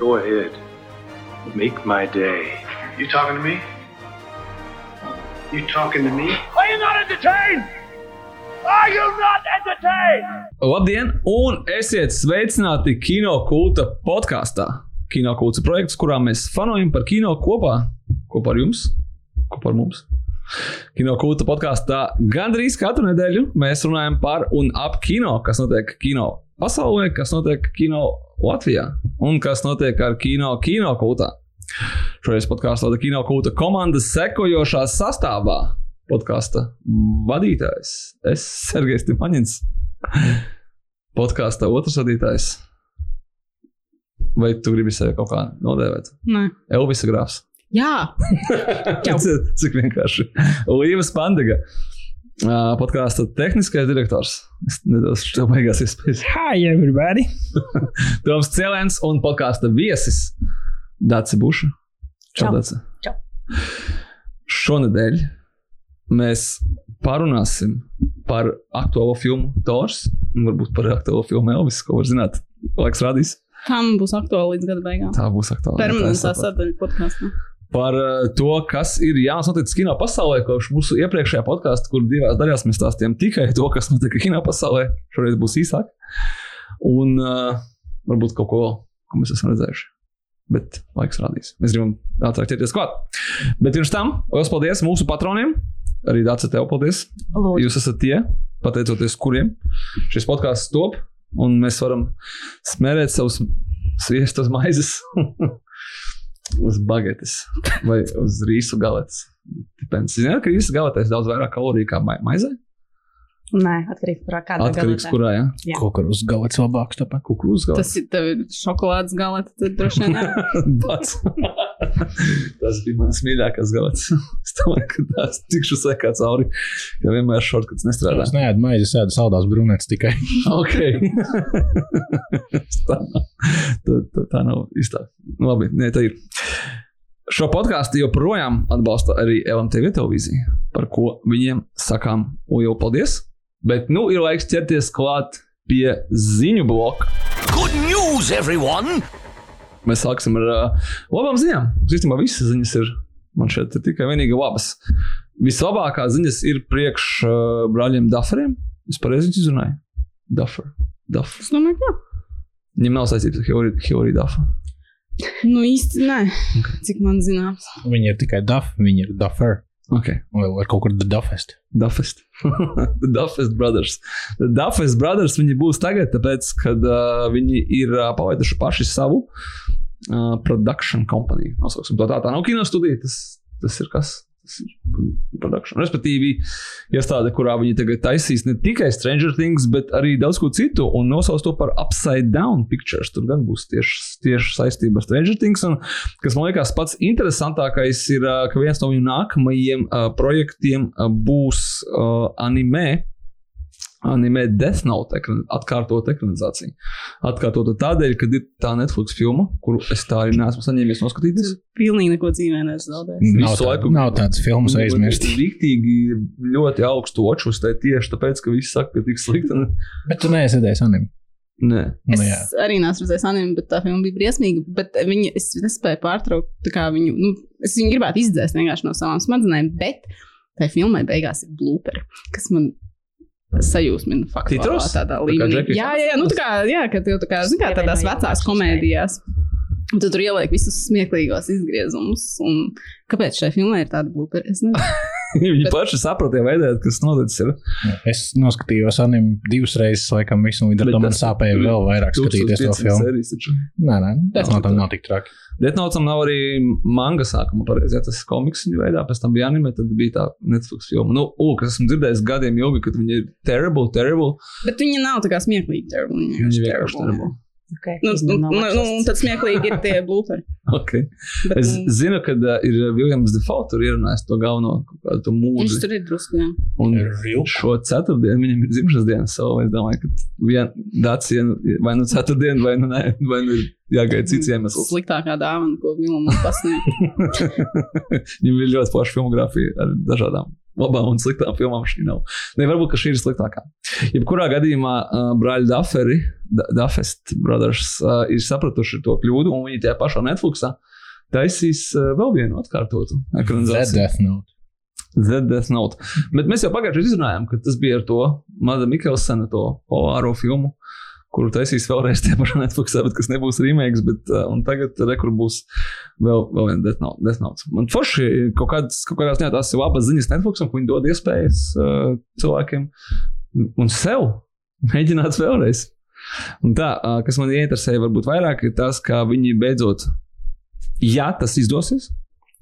Go ahead. Make my day. You talking to me? You talking to me? Are you not entertained? Are you not entertained? Labdien, un esiet sveicināti Kino kulta podkāstā. Kino kulta projekts, kurā mēs fanojam par kino kopā, kopā ar jums, kopā ar mums. Kino kulta podkāstā gandrīz katru nedēļu mēs runājam par un ap kino, kas notiek kino pasaulē, kas notiek kino Latvijā un kas notiek ar kino kino kultā. Šoreiz podkāstā vada kino kulta komandas sekojošā sastāvā. Podkāsta vadītājs es Sergejs Timaņins. Podkāsta otrs vadītājs. Vai tu gribi sevi kaut kā nodēvēt? Nē. Elvisa grāfs. Jā. Cik vienkārši. Līvas Pandega. Uh, podkāstu tehniskais direktors. Es nedaudz tev beigās iespējas. Hi, everybody! Toms Cielēns un podkāstu viesis Dācis Buša. Čau. Čau. Šonadēļ mēs parunāsim par aktuālo filmu Tors. un Varbūt par aktuālo filmu Elvis, ko var zināt. Laiks rādīs. tam būs aktuāli līdz gada beigām. Tā būs aktuāla. Permanentā sadaļa podkāstā. Par uh, to, kas ir noticis kino pasaulē, kopš mūsu iepriekšējā podkāstā, kur divās daļās mēs stāstījām tikai to, kas notika kino pasaulē. Šoreiz būs īsāk. Un uh, varbūt kaut ko, ko mēs esam redzējuši. Bet laiks rādīs. Mēs gribam ātrāk ķerties klāt. Bet pirms tam, liels paldies mūsu patroniem. Arī Dārsa, tev paldies. Lūdzu. Jūs esat tie, pateicoties kuriem šis podkāsts top, un mēs varam smērēt savus sviestas maizes uz bagetes vai uz rīsu galetes. Depends. Zināt, ka rīsu galetēs daudz vairāk kaloriju kā ma maizē? Nē, atkarīgs no kāda Atkarīgs, kurā, jā. Jā. Kaut kur uz galvas labāks. Tāpēc. Kukurūzas galā. Tas ir šokolādes galeta, tad droši vien. tas bija mans mīļākais gads. Es domāju, ka tās tikšu sekā cauri. Jo vienmēr šortkats nestrādā. Es neēdu maizi, es ēdu saldās brūnētas tikai. Ok. tā, tā, tā, tā nav īstā. Nu, labi, nē, tā ir. Šo podkāstu joprojām atbalsta arī LMTV televīzija, par ko viņiem sakām lielu paldies. Bet nu ir laiks ķerties klāt pie ziņu bloka. Good news, everyone! Mēs sāksim ar uh, labām ziņām. Īstenībā visas ziņas ir, man šeit ir tikai vienīgi labas. Vislabākās ziņas ir priekš uh, brāļiem Dafferiem. Es pareizi izrunāju. Duffer. Duffer. Es domāju, ka. Viņam nav saistības ar Hillary Duffer. Nu īsti nē, cik man zināms. Viņi ir tikai duff, viņi ir duffer. Okay. Vai vai kaut kur. Duffest. The Duffest Brothers. The Duffest Brothers viņi būs tagad, tāpēc, kad uh, viņi ir uh, palaiduši paši savu uh, production company. Nosauksim to tā, tā nav kino studija, tas, tas ir kas? Production. Respektīvi, iestāde, kurā viņi tagad taisīs ne tikai Stranger Things, bet arī daudz ko citu, un nosauc to par Upside Down Pictures. Tur gan būs tieši, tieši saistība ar Stranger Things. Un, kas man liekas pats interesantākais, ir, ka viens no viņu nākamajiem uh, projektiem uh, būs uh, anime. Anime Death Note ekran, atkārtot ekranizāciju. Atkārtot tādēļ, ka ir tā Netflix filma, kuru es tā arī neesmu saņēmis noskatīties. Pilnīgi neko dzīvē nezaudēju. Nav, Visu tā, laiku- nav tādas filmas aizmirst. Rīktīgi ļoti augstu očus tai tieši tāpēc, ka visi saka, ka tik slikti. Bet tu neesi redzējis anime. Nē, Nu, Es jā. arī neesmu redzējis anime, bet tā filma bija briesmīga. Bet viņa, es nespēju pārtraukt tā kā viņu. Nu, es viņu gribētu izdzēst vienkārši no savām smadzenēm, bet tai filmai beigās ir blooperi, kas man sajūsmina faktiski Titros? tādā Tā kā līmenī. Jackie Jā, jā, jā, nu, tā kā, jā, ka tev tā kā, zini, kā tādās vecās komēdijās. Un Tu tur ieliek visus smieklīgos izgriezumus. Un kāpēc šai filmai ir tāda blooperi? Es nezinu. viņi Bet- paši saprata, veidot, kas noticis. Ir. Es noskatījos anime divas reizes, laikam, visu, un līdz ar to man sāpēja vēl vairāk skatīties to 1500 filmu. sērijas taču. Nē, nē, tas nav, nav tik traki. Deathnotam nav arī manga sākuma, pareizi. Ja tas ir komiks viņa veidā, pēc tam bija anime, tad bija tā Netflix filma. Nu, u, kas esmu dzirdējis gadiem ilgi, ka viņi ir terrible, terrible. Bet viņi nav tā kā smieklīgi. Terrible. Viņi Viņi vienkārši vienkārši terrible. terrible. Okay. Nu, nu, nu, un tad smieklīgi ir tie blooperi. Okay. Bet, Es nu, zinu, ka uh, ir Viljams Default, tur ierunājis to galveno kādu mūžu. Viņš tur ir drusku. jā. Un šo ceturtdienu viņam ir dzimšanas diena. So es domāju, ka vien, Dācija vai nu ceturtdiena, vai nu nē, vai nu ir jāgaida cits iemesls. Sliktākā dāvana, ko mums pasniedz. Viņam ir ļoti plaša filmogrāfija ar dažādām labām un sliktām filmām šī nav. Ne, varbūt šī ir sliktākā. Jebkurā gadījumā uh, brāļi Dufferi, Duffest Brothers, uh, ir sapratuši to kļūdu, un viņi tajā pašā Netflixā taisīs uh, vēl vienu atkārtotu ekranizāciju. The Death Note. Bet mēs jau pagājušajā izrunājām, ka tas bija ar to Mada Mikkelsena, to polāro filmu, kuru taisīs vēlreiz tie paši Netflixā, bet kas nebūs remakes. Bet, uh, un tagad rekur būs vēl, vēl viena Death Note. Death Note. Man forši kaut, kāds, kaut kādās ziņā tās ir labas ziņas Netflixam, ka viņi dod iespējas uh, cilvēkiem un sev mēģināt vēlreiz. Un tā, uh, kas man ieinteresēja, varbūt vairāk, ir tas, ka viņi beidzot, ja tas izdosies,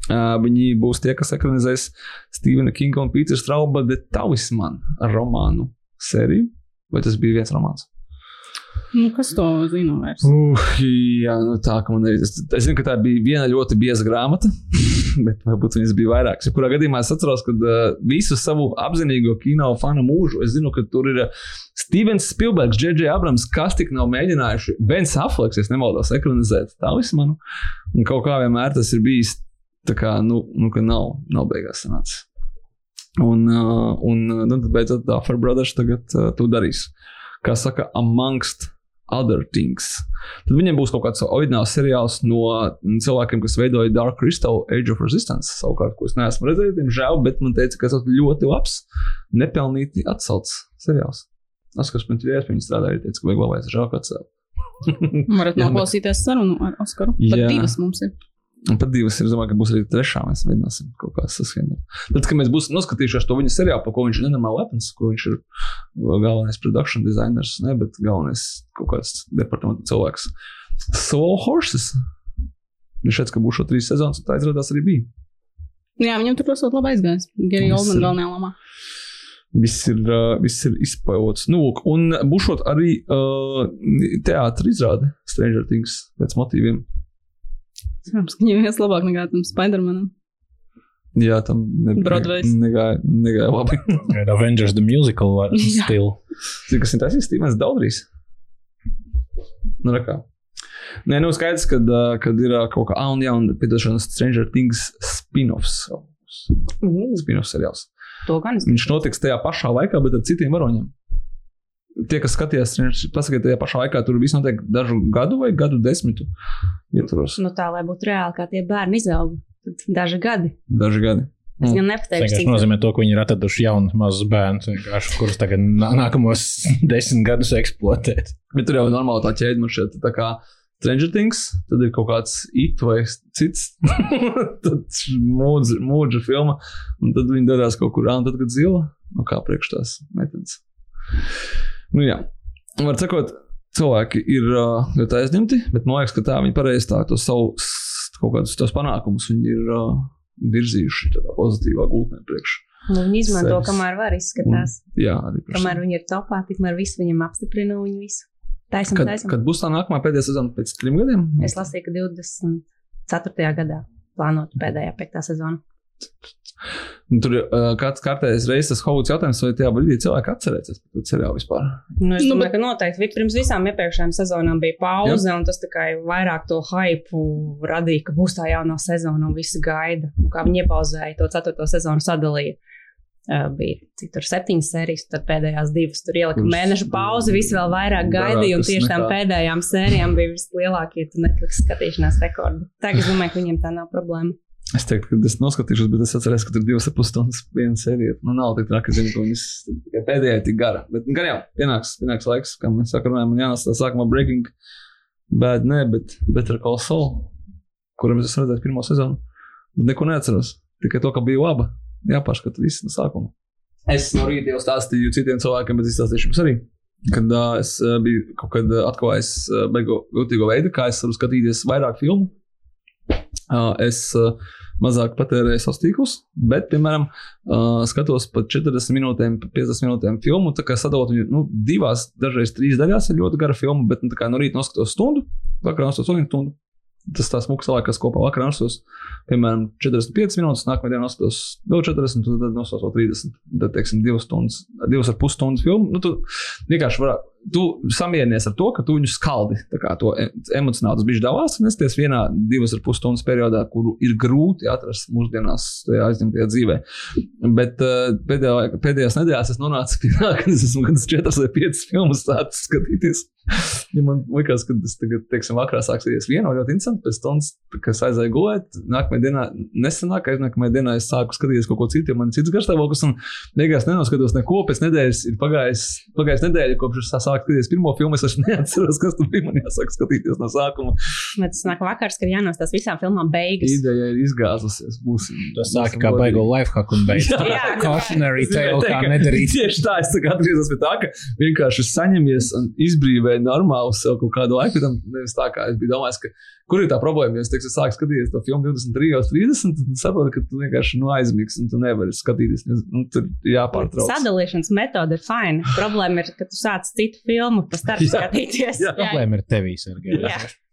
Uh, viņi būs tie, kas ekranizēs Stevena Kinga un Pītera Strauba The Talisman romānu sēriju. Vai tas bija viens romāns? Nu, kas to zina vairs? Uh, jā, nu tā man. Es, es zinu, ka tā bija viena ļoti bieza grāmata, bet varbūt viņas bija vairākas. Kurā gadījumā es atceros, ka uh, visu savu apzinīgo kino fanu mūžu es zinu, ka tur ir uh, Stevens Spielbergs, J.J. Abrams, kas tik nav mēģinājuši, Bens Affleks, ja nemaldos, ekranizēt Talismanu. Un kaut kā vienmēr tas ir bijis tā kā, nu, nu ka nav, nav beigās sanācis. Un, uh, un nu, beidzot, Duffer Brothers tagad uh, to darīs. Kā saka, amongst other things. Tad viņiem būs kaut kāds oriģināls seriāls no cilvēkiem, kas veidoja Dark Crystal Age of Resistance. Savukārt, ko es neesmu redzējis, diemžēl, bet man teica, ka tas ir ļoti labs, nepelnīti atcelts seriāls. Tas, kas man tur iespējams strādāja, teica, ka vajag labais, žēl, atcelt. Varat noklausīties sarunu ar Oskaru. Pat divas mums ir. Un pat divas es domāju, ka būs arī trešā. Mēs mēģināsim kaut kā saskatīt. Tad, kad mēs būsim noskatījušies to viņa seriālu, par ko viņš ir nenormāli lepns, kur viņš ir galvenais produkcijas dizainers, ne, bet galvenais kaut kāds departamenta cilvēks. Slow Horses. Viņš šeit, ka būs šo trīs sezonas, un tā izrādās arī bija. Jā, viņam tur ļoti labi aizgājis. Gary Oldman galvenajā lomā. Viss ir, uh, viss ir izpauts. Nu, lūk, un būšot arī uh, teātris izrāde Stranger Things pēc motīviem. Cerams, ka viņam ies labāk nekā tam Spider-Manam. Jā, tam nebija. Negāja, negāja labi. Ir Avengers the Musical var Jā. still. Zini, kas ir tas? Mēs daudz. Nu, rekā. Nē, nu skaidrs, kad, uh, kad ir kaut kā, ah, un jā, un piedošanas Stranger Things spin-offs. Spin-offs seriāls. To gan es Viņš notiks tajā pašā laikā, bet ar citiem varoņiem. Tie, kas skatījās, pasakiet, tajā pašā laikā tur viss notiek dažu gadu vai gadu desmitu ietvaros. Nu, tā, lai būtu reāli, kā tie bērni izaug. Tad Daži gadi. Daži gadi. Es Mm. gan Tas nepateikšu, vienkārši cik nozīmē to, ka viņi ir atraduši jaunus mazus bērnus, vienkārši, kurus tagad nā- nākamos desmit gadus eksploatēt. Bet tur jau ir normāli tā ķēde, man šeit tā kā Stranger Things, tad ir kaut kāds it vai cits, mūdža, mūdža filma, un tad viņi darās kaut kur, un tad, kad zila, nu kā priekš tās meitenes. Nu jā, var sakot, cilvēki ir uh, ļoti aizņemti, bet man liekas, ka tā viņi pareizi tā to savu kaut kādus tos panākumus viņi ir uh, virzījuši tādā pozitīvā gultnē priekš. nu, viņi izmanto, Sevis. kamēr var izskatās. Jā, arī priekš. Kamēr viņi ir topā, tikmēr visu viņam apstiprina un viņi visu. Taisam, Kad, taisam. kad būs tā nākamā pēdējā sezona pēc trim gadiem? Es lasīju, ka 24. gadā plānot pēdējā piektā sezona. Un Tur ir uh, kāds kārtējs reizes tas Hovuds jautājums, vai tajā brīdī cilvēki atcerēsies par to seriālu vispār. Nu, es Nu, domāju, bet- ka noteikti pirms visām iepriekšējām sezonām bija pauze, un tas tikai vairāk to hypu radīja, ka būs tā jaunā sezona un visi gaida. Un kā viņi iepauzēja to ceturto sezonu sadalīja. Uh, bija cik tur septiņas sērijas, tad pēdējās divas tur ielika Kuras mēneša pauzi. Visi vēl vairāk gaidīja, un tieši tām pēdējām sērijām bija vislielākie Netflix skatīšanās rekordi. Tā kā es domāju, ka viņiem tā nav problēma. Es teiktu, ka es noskatīšos, bet es atceros, ka tur divas ap pus stundas viena sērija. Nu, nav tik traki, zinu, ka viņas tikai pēdējā ir tik gara. Bet nu, gan jau pienāks, pienāks laiks, kā mēs sākam runāt, man jānās tā sākumā Breaking Bad, ne, bet Better Call Saul, kuram es esmu redzējis pirmo sezonu. Neko neatceros. Tikai to, ka bija laba. Jāpārskata viss no sākuma. Es no rīta jau stāstīju citiem cilvēkiem, bet izstāstīšu jums arī. Kad uh, es uh, biju kaut kad atklājis uh, beigu jūtīgo veidu, kā es varu skatīties vairāk filmu. Es mazāk patērēju savus tīklus, bet, piemēram, skatos pat 40 minūtēm, pa 50 minūtēm filmu. Tā kā sadalot viņu nu, divās, dažreiz trīs daļās, ir ļoti gara filma, bet nu, no rīta noskatos stundu, vakarā noskatos vienu stundu. Tas tās mūks salākās kopā vakarā noskatos, piemēram, 45 minūtes, nākamajā dienā noskatos vēl 40, un tad noskatos vēl 30. Tad, teiksim, divas stundas, divas ar pus stundas filmu. Nu, tu vienkārši vari tu samierinies ar to, ka tu viņu skaldi. To emocionāli tas bija davās, un es ties vienā divas ar pus stundas periodā, kuru ir grūti atrast mūsdienās tajā aizņemtajā dzīvē. Bet uh, pēdējā, pēdējās nedēļās es nonācu pie tā, ka es esmu gan 4 vai 5 filmas sācis skatīties. Ja man liekas, ka tas tagad, teiksim, vakarā sāksies viena ļoti interesanta, pēc stundas, kas aizēja gulēt, nākamajā dienā, nesenāk, aiznākamajā dienā es sāku skatīties kaut ko citu, jo man ir cits garstāvoklis, un beigās nenoskatos neko. Pēc nedēļas ir pagājis, pagājis nedēļa, kopš es sāku skatīties pirmo filmu. Es vairs neatceros, kas tur bija. Man jāsāk skatīties no sākuma. Bet tas nāk vakars, kad jānostās visām filmām beigas. Ideja ir izgāzusies. Būsim, Tas sāka kā baigo lifehack un beidz. Jā. Cautionary tale, kā nedarīt. Tieši tā, es kā atgriezos pie tā, ka vienkārši saņemies un izbrīvēju normālu sev kaut kādu laiku. Tam nevis tā, kā es biju domājis, ka kur ir tā problēma. Ja es teiktu, sāku skatīties to filmu 23, 30, tad tu saproti, ka tu vienkārši nu, aizmigsi un tu nevari skatīties. Nu, tur jāpārtrauc. Sadalīšanas metode ir fina. Problēma ir, ka tu sāc citu filmu, pa starp Jā. skatīties. Jā. Problēma ir tevī, Sergei.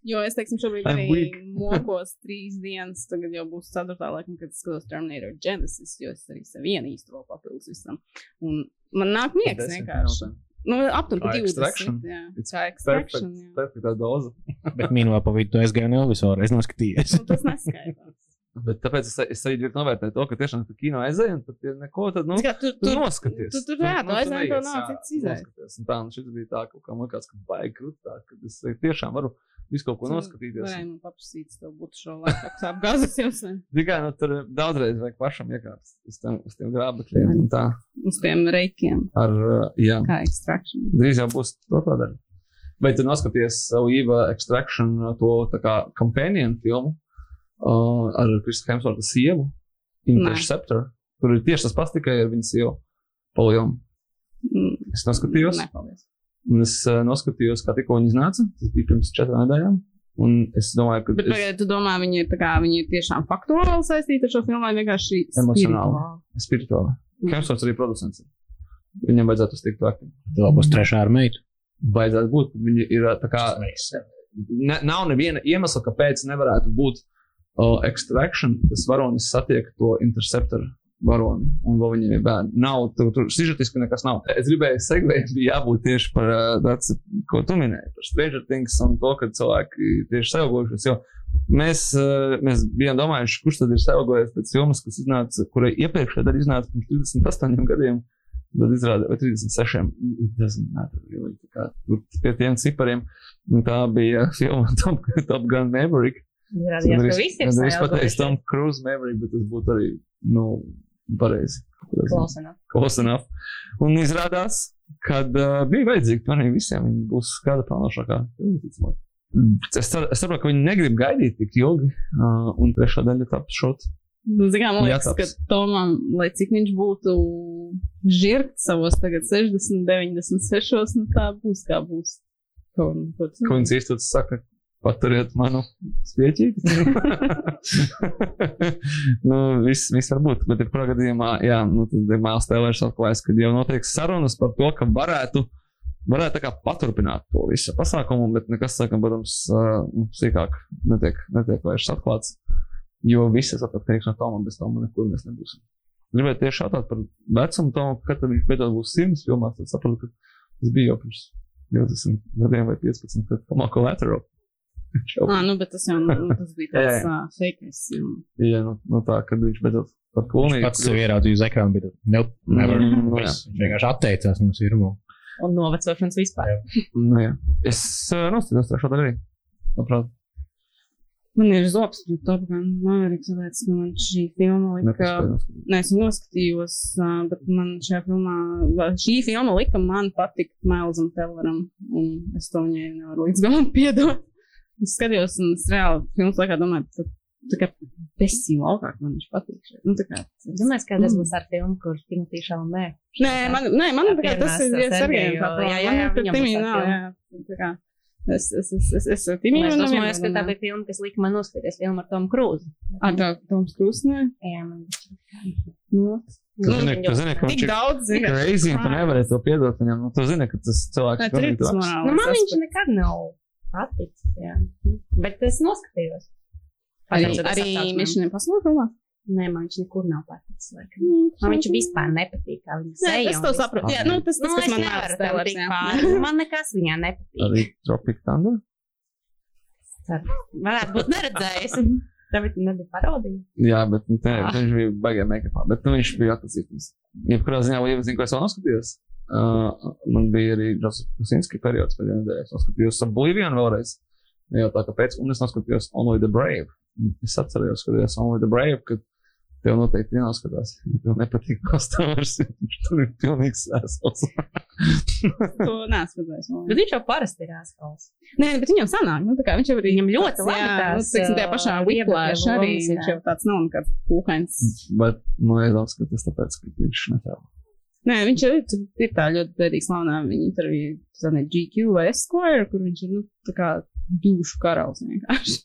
Jo es teiksim, šobrīd I'm arī weak. mokos trīs dienas. Tagad jau būs ceturtā laikam, kad es skatos Terminator Genesis, jo es arī sev vienu īstu vēl papildus visam. Un man nāk miegs vienkārši. Nu, aptuveni Kā 20. Extraction? Jā, It's kā extraction. Perfekt, Jā. perfektā doza. Bet mīnumā pa vidu es gāju Elvisu reiz noskatījies. Nu, tas neskaidrs. Bet tāpēc es, es arī ļoti novērtēju to, ka tiešām tā kino aizēja, un tad ir neko tādu. Nu, tu, Tu tu, noskaties. tu- tu- jā, tu aizēji, tev nav cits tu izējas. Tā, un šis bija tā, kaut kā man liekas, ka baigi krūtā, ka es tiešām varu visu kaut ko noskatīties. Varēja man paprasīt, tev būtu šo laiku apgāzes jums? Tikai nu, tur daudzreiz vajag pašam iekāpt uz tiem, uz tiem grābekļiem. un Tā uz tiem reikiem, ar, jā, kā extraction. drīz jau būs to tāda. Vai tu noskaties savu īva uh, to tā kā companion filmu uh, ar Kristu Hemsvorta sievu, Interceptor? Tur ir tieši tas pats, tikai ar viņas sievu. Polionu. Mm, Es noskatījos. Nepaldies. Un es uh, noskatījos, kā tikko viņi iznāca. Tas bija pirms četrām nedēļām. Un es domāju, ka Bet es pagaid, tu domā, viņi ir, tā kā, viņi ir tiešām faktuāli saistīti ar šo filmu vai vienkārši Emocionāli. spirituāli? Mm. Hemsvorts arī producents. Viņam vajadzētu uz tiktu aktīvi. Vēl būs trešā ar meitu. Vajadzētu būt. Viņi ir uh, tā kā. Ne, nav neviena iemesla, kāpēc nevarētu būt uh, extraction. Tas varonis satiek to interceptoru varoni, un vēl viņiem ir bērni. Nav, tur, tur sižetiski nekas nav. Es gribēju segvēt, bija jābūt tieši par tāds, ko tu minēji, par Stranger Things un to, ka cilvēki tieši sevogojušies. Jo mēs, mēs bijām domājuši, kurš tad ir sevogojies pēc filmas, kas iznāca, kurai iepriekšējā daļa iznāca pirms 38 gadiem. Tad izrādās, vai 36. It doesn't matter, really. Tā kā Tur pie tiem cipariem. Tā bija filma Top, Top Gun Maverick. Ka visi ir Es pateicu sajaukušies. Tom Cruise Maverick, bet tas būtu arī, nu, pareizi. Close enough. Close enough. Un izrādās, ka uh, bija vajadzīgi maniem visiem. Viņi būs kāda plānošākā. Es saprotu, ka viņi negrib gaidīt tik ilgi, uh, un trešā daļa taps šot. Nu, kā, man liekas, ka Jātaps. Tomam, lai cik viņš būtu žirgts savos tagad 60, 96, nu tā būs kā būs. Ko viņš īstenībā saka? Paturiet manu spieķīti. nu, viss, viss var būt. Bet, jebkurā gadījumā, jā, nu, tad Māls Tēlers atklājis, ka jau notiek sarunas par to, ka varētu, varētu tā kā paturpināt to visu pasākumu, bet nekas, sakam, protams, nu, sīkāk netiek, netiek vairs atklāts. Jo viss ir atkarīgs no Toma, bez Toma nekur mēs nebūsim. Gribēju tieši jautāt par vecumu Tomu, kad viņš beidzot būs 100 filmās, tad saprotu, ka tas bija jau pirms 20 gadiem vai 15, kad Tomā Collateral. Ah, nu, bet tas jau nu, tas bija Jā, tāds jā. uh, fake. mm. Jā, nu, nu tā, kad viņš beidzot par klonīgu. Pats sev ieraudzīju uz ekrāna, bet nope, never. Mm, jā. Viss. Viņš vienkārši atteicās no firmu. Un novecošanas vispār. Nu, jā. Es uh, nostājos trešo daļu arī. Labprāt. Man ir zops pret Top Gun Maverick, tāpēc, ka man šī filma lika. Nē, es noskatījos, bet man šajā filmā, šī filma lika man patikt Mailsam Telleram, un es to viņai nevaru līdz galam piedot. Es skatījos, un es reāli filmas laikā domāju, ka tā kā besī laukāk man viņš patīk. Nu, tā kā, tas- Domāju, ka tas Mm. būs ar filmu, kur Timotī Šalmē. Nē, man, nē, man tā kā tas ir tā, jā, jā, man jā, būs tā nav, jā. Tā kā, Es, es, es, es, es ar Es nav domāju, ka tā bija filma, kas lika man noskatīties filmu ar Tomu Krūzu. Ar tā, Toms Krūsnē? Jā, man Nu, Tu zini, tu zini, ka viņš tik ir daudz, zini. crazy, un tu nevari to piedot viņam. Nu, tu zini, ka tas cilvēks Nē, traks. morāls. Nu, man viņš nekad nav paticis. Jā. Bet es noskatījos. Arī, Pateicoties arī. Mission Impossible filmā? Nē, man viņš nekur nav paticis. laikam. Man viņš vispār nepatīk, kā viņa Nē, es to saprotu. Jā, nu, tas, tas Nu, kas man nevaru nāca tam tēlēs, tikt jā. pāri. Man nekas viņā nepatīk. Arī Tropic Thunder. Varētu būt neredzējis. Tev nebija parodija. Jā, bet nu, tā, Ah. viņš bija baigā make-upā. Bet nu, viņš bija atlasīts. Jebkurā ziņā, jau zinu, ko es vēl noskatījos. Uh, man bija arī Kusinski periods pēdējā nedēļā. Es noskatījos Oblivion vēlreiz. Jau tā, kāpēc. Un es noskatījos Only the Brave. Es atceros, ka es Only the Brave, kad tev noteikti jānoskatās. Tev nepatīk kostāvers. Tur ir pilnīgs sēsls. To neesmu redzējis. Bet viņš jau parasti ir āskals. Nē, bet viņam sanāk, nu, tā kā viņš jau arī Viņam ļoti labi jā, tās, nu, teiksim, tajā pašā Whiplash arī viņš jā. jau tāds nav nekāds pūkains. Bet, nu, iedomājos, ka tas tāpēc, ka viņš netēlo. Nē, viņš ir, ir tā ļoti bēdīgi slavenā viņa intervija, ne GQ vai Esquire, kur viņš ir, nu, tā kā dušu karalis vienkārši.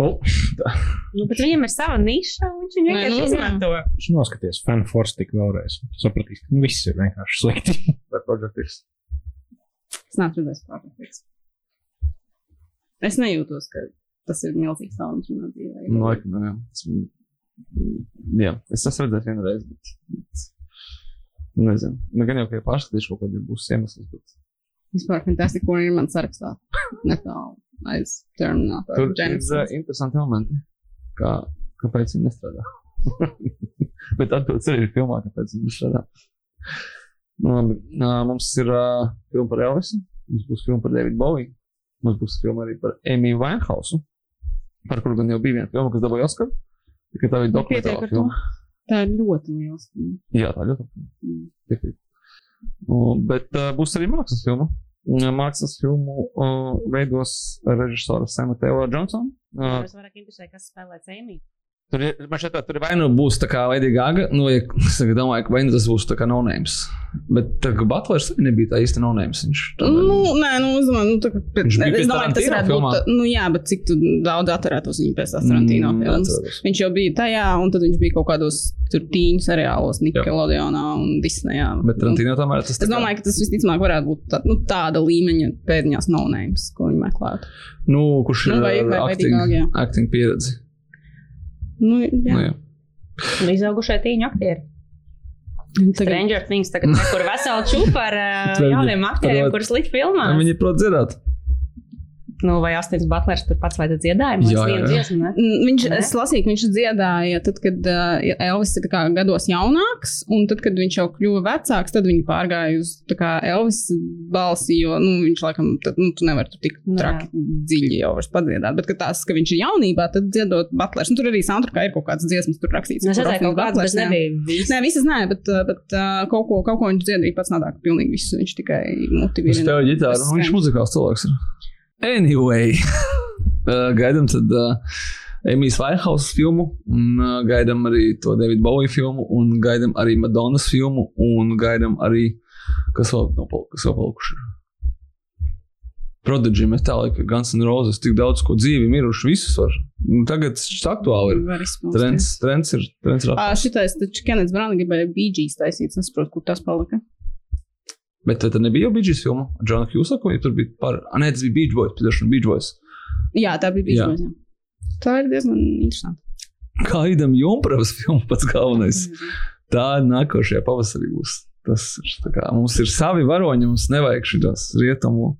Oh, Nu, bet viņam ir sava niša, un viņš viņu Nē, vienkārši nu, izmanto. Viņš noskaties fanforce tik vēlreiz. Sapratīs, ka nu, viss ir vienkārši slikti. vai Project X. Es neesmu redzējis pārāk. Es nejūtos, ka tas ir milzīgs talants manā dzīvē. Nu, laikam, jā. Es, jā, es esmu redzējis vienu reizi, bet nezinu. Nu, gan jau, ka ja pārskatīšu kaut kādu būs iemesls, bet Vispār fantastiski, kur ir man sarakstā. Netālu aiz Terminator. tur ir Genesis. uh, interesanti momenti, kā, kāpēc viņi nestrādā. bet atbildes arī ir filmā, kāpēc viņi nestrādā. Nu, labi, uh, mums ir uh, filma par Elvisu, mums būs filma par Davidu Bowie, mums būs filma arī par Emīlu Vainhausu, par kuru gan jau bija viena filma, kas dabūja Oskaru. Tikai tā bija dokumentāla ar to. Filma. Tā ir ļoti liels. Jā, tā ļoti labi. Piekrīt. Uh, bet uh, būs arī mākslas filma. Uh, Mākslas filmu uh, veidos režisora Sema Teila Džonsona. Uh, Es vairāk interesēju, kas spēlē Cēmī. Tur ir, man šķiet, tur vai nu būs tā kā Lady Gaga, nu, ja, tagad domāju, vai nu tas būs tā kā no-names. Bet tā kā Butlers arī nebija tā īsti no-names. Viņš tomēr- Nu, nē, nu, es domāju, nu, tā, bet, Viņš bija es domāju, tas varētu filmā. būt. Nu, jā, bet cik daudz atcerētos viņu pēc Tarantino Mm, filmas. Viņš jau bija tajā, un tad viņš bija kaut kādos tur tīņu seriālos, Nickelodeonā un Disneyā. Bet Tarantino tomēr tas Es domāju, ka tas visticamāk varētu būt tā, nu, tāda līmeņa pēdiņās no-names, ko viņi meklētu. Nu, kurš Nu, ir vai- vai ar Lady acting, jā. acting pieredzi. Nu, jā. Nu, jā. Un izaugušie tīņu aktieri. Tagad, Stranger Things tagad kur vesela čūpa ar jauniem aktieriem, kurus likt filmā. Viņi prot dzirdēt. Nu, vai Astins Butlers tur pats vajadzēja dziedājumu? Jā, Jā, jā, jā. jā. Dziesmu? Mm, Viņš, Ne? es lasīju, ka viņš dziedāja, tad, kad uh, Elvis ir gados jaunāks, un tad, kad viņš jau kļuva vecāks, tad viņi pārgāja uz tā kā Elvis balsi, jo nu, viņš laikam, tad, nu, tu nevari tur tik Nu, traki dziļi jau vairs padziedāt. Bet, kad tās, ka viņš ir jaunībā, tad dziedot Butlers, un tur arī soundtrackā ir kaut kādas dziesmas, tur rakstīts. Nu, Es redzēju, ka kaut kāds, Butlers, bet jā. nebija viss. Nē, visas nē, bet, uh, bet uh, kaut, ko, kaut ko viņš dziedāja pats nāk, pilnīgi visu. Viņš tikai motivēja. Uz tev ģitāru. Nu, viņš muzikāls cilvēks ir. Anyway, gaidām tad uh, Emīļas Vainhausas filmu, un uh, gaidām arī to Davida Bowie filmu, un gaidām arī Madonas filmu, un gaidām arī, kas vēl nav kas vēl palikuši. Prodigy, Metallica, Guns N' Roses, tik daudz ko dzīvi miruši, visus var. Nu, tagad šis aktuāli ir. Trends, trends ir. Trends ir Ah, šitais, taču Kenets Brāna gribēja BGs taisīt, es nesaprotu, kur tas palika. Bet tad nebija jau Beach Boys filma ar Džonu Hughesu, vai tur bija par. Nē, tas bija Beach Boys, piedošana, Beach Boys. Jā, tā bija Jā. BGs. Jā. Tā ir diezgan interesanti. Kā Idam Junkas filma pats galvenais. Tā nākošajā pavasarī būs. Tas ir kā mums ir savi varoņi, mums nevajag šīs rietumu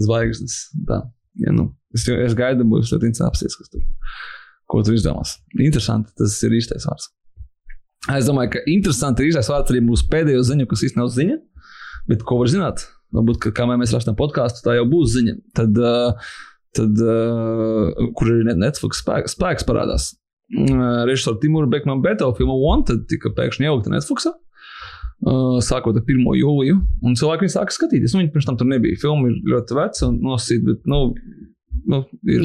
zvaigznes. Tā, ja, nu, es, es gaidu, būs interesanti apsties, kas tur, ko tur izdomās. Interesanti, tas ir īstais vārds. Es domāju, ka interesanti ir īstais vārds arī mūsu pēdējo ziņu, kas īstenībā nav ziņa, bet ko var zināt? Varbūt, ka kamēr mēs rakstām podkāstu, tā jau būs ziņa. Tad, uh, tad uh, kur arī Net- Netflix spēks, spēks parādās. Uh, Režisora Timūra Bekmana Beto filma Wanted tika pēkšņi ievilkta Netflix. Sākot ar 1. jūliju, un cilvēki sāka skatīties. Nu, viņi pirms tam tur nebija. Filma ir ļoti veca un nosīta, bet, nu, nu ir.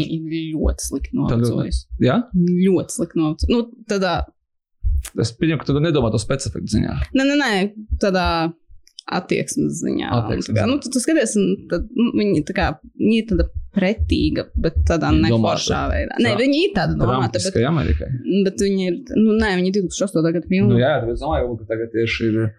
Ļoti slikti novecojusi. Jā, Ļoti slikti novecojusi. Nu, tādā, es pieņemu, ka tu nedomā to specifiku ziņā. nē, nē, nē, tādā attieksmes ziņā. Attieksmes kā, nu, tu, tu skaties, un tad, nu, viņi, kā, viņi ir tāda pretīga, bet tādā neforšā veidā. Nē, viņi ir tāda domāta, bet, Amerikai. bet viņi ir, nu, nē, viņi ir 2008. gada filma. Nu, jā, tāpēc domāju, ka tagad tieši ir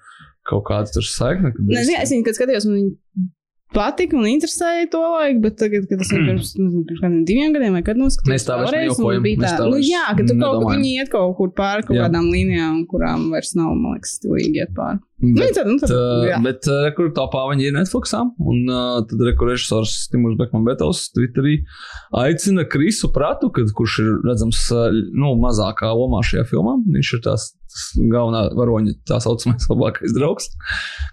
kaut kāda tur saikne. Nē, es- zini, es viņu, kad skatījos, man viņa patika un interesēja to laiku, bet tagad, kad tas ir pirms, nezinu, pirms kādiem diviem gadiem, vai kad noskatījos, vairs vēlreiz, nejokojam, bija tā, nu jā, ka tu kaut nedomājam. kur, viņi iet kaut kur pāri kaut Jā. kādām līnijām, kurām vairs nav, man liekas, stilīgi iet pāri. Nu, Bet, tad, nu, tad, uh, jā. bet uh, kur topā viņi ir Netflixā, un uh, tad režisors Timurs Bekman Betels Twitterī aicina Krisu Pratu, kad, kurš ir redzams uh, nu, mazākā lomā šajā filmā. Viņš ir tās tas galvenā varoņa, tā saucamais labākais draugs.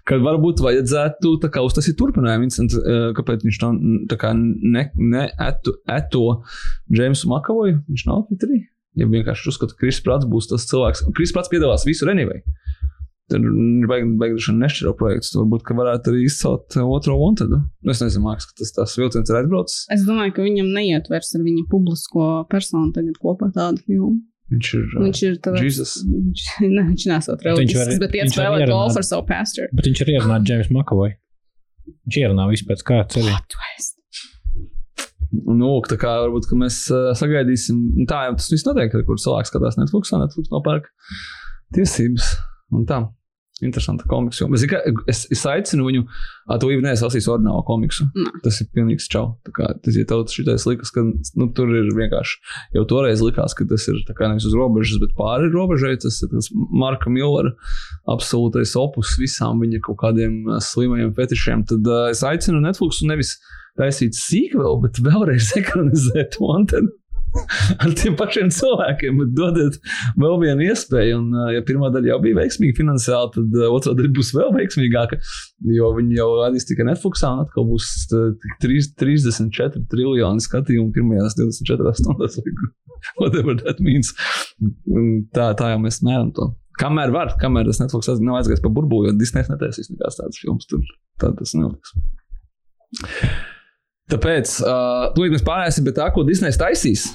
Kad varbūt vajadzētu uztaisīt turpinājumu, Vincent, uh, kāpēc viņš tā kā ne, eto Džeimsu Makavoju, viņš nav Twitterī. Ja vienkārši uzskata, ka Kris Prats būs tas cilvēks, un Kris Prats piedalās visur anyway. Tad ir beiguši nešķiro projekts. Varbūt ka varētu arī izcelt uh, otro Wanted. Nu, Es nezinu, māks, ka tas tās vilciens ir aizbraucis. Es domāju, ka viņam neietvers ar viņa publisko personu tagad kopā tādu filmu. Viņš ir. uh, Viņš ir tāds. Jesus. Viņš, ne, viņš nesot reliģisks, bet iet spēlēt golfu ar savu pastor. Bet viņš arī ierunāja Džeims Makavoju. Viņš ierunāja visu pēc kārtas arī. Nu, tā kā varbūt ka mēs uh, sagaidīsim. Nu, Tā jau tas viss notiek, kur cilvēks skatās Netflix, Netflix nopērk tiesības. Un tā. Interesanta komiksa. Es, es, es aicinu viņu, to neesmu lasījis ordinālo komiksu. Nē. Tas ir pilnīgs čau. Tā kā tas ir tauts šitais likas, ka nu, tur ir vienkārši, jau toreiz likās, ka tas ir kā nevis uz robežas, bet pāri robežai. Tas ir tas Marka Millera absolūtais opus visām viņa kaut kādiem slimajiem fetišiem. Tad uh, es aicinu Netflix nevis taisīt sīkvēlu, bet vēlreiz ekranizēt Wanted. Ar tiem pašiem cilvēkiem, bet dodiet vēl vienu iespēju. Un, ja pirmā daļa jau bija veiksmīga finansiāli, tad otrā daļa būs vēl veiksmīgāka. Jo viņi jau rādīs tikai Netflix, un atkal būs uh, tik trīs- 34 triljoni skatījumu pirmajās 24 stundās. Whatever that means. Tā, tā jau mēs mēram to. Kamēr var, kamēr tas Netflix nav aizgājis pa burbuli, jo Disneys netaisīs nekādas tādas filmas, tur tā tas nenotiks. Tāpēc uh, tūlīt mēs pārēsim pie tā, ko Disneys taisīs.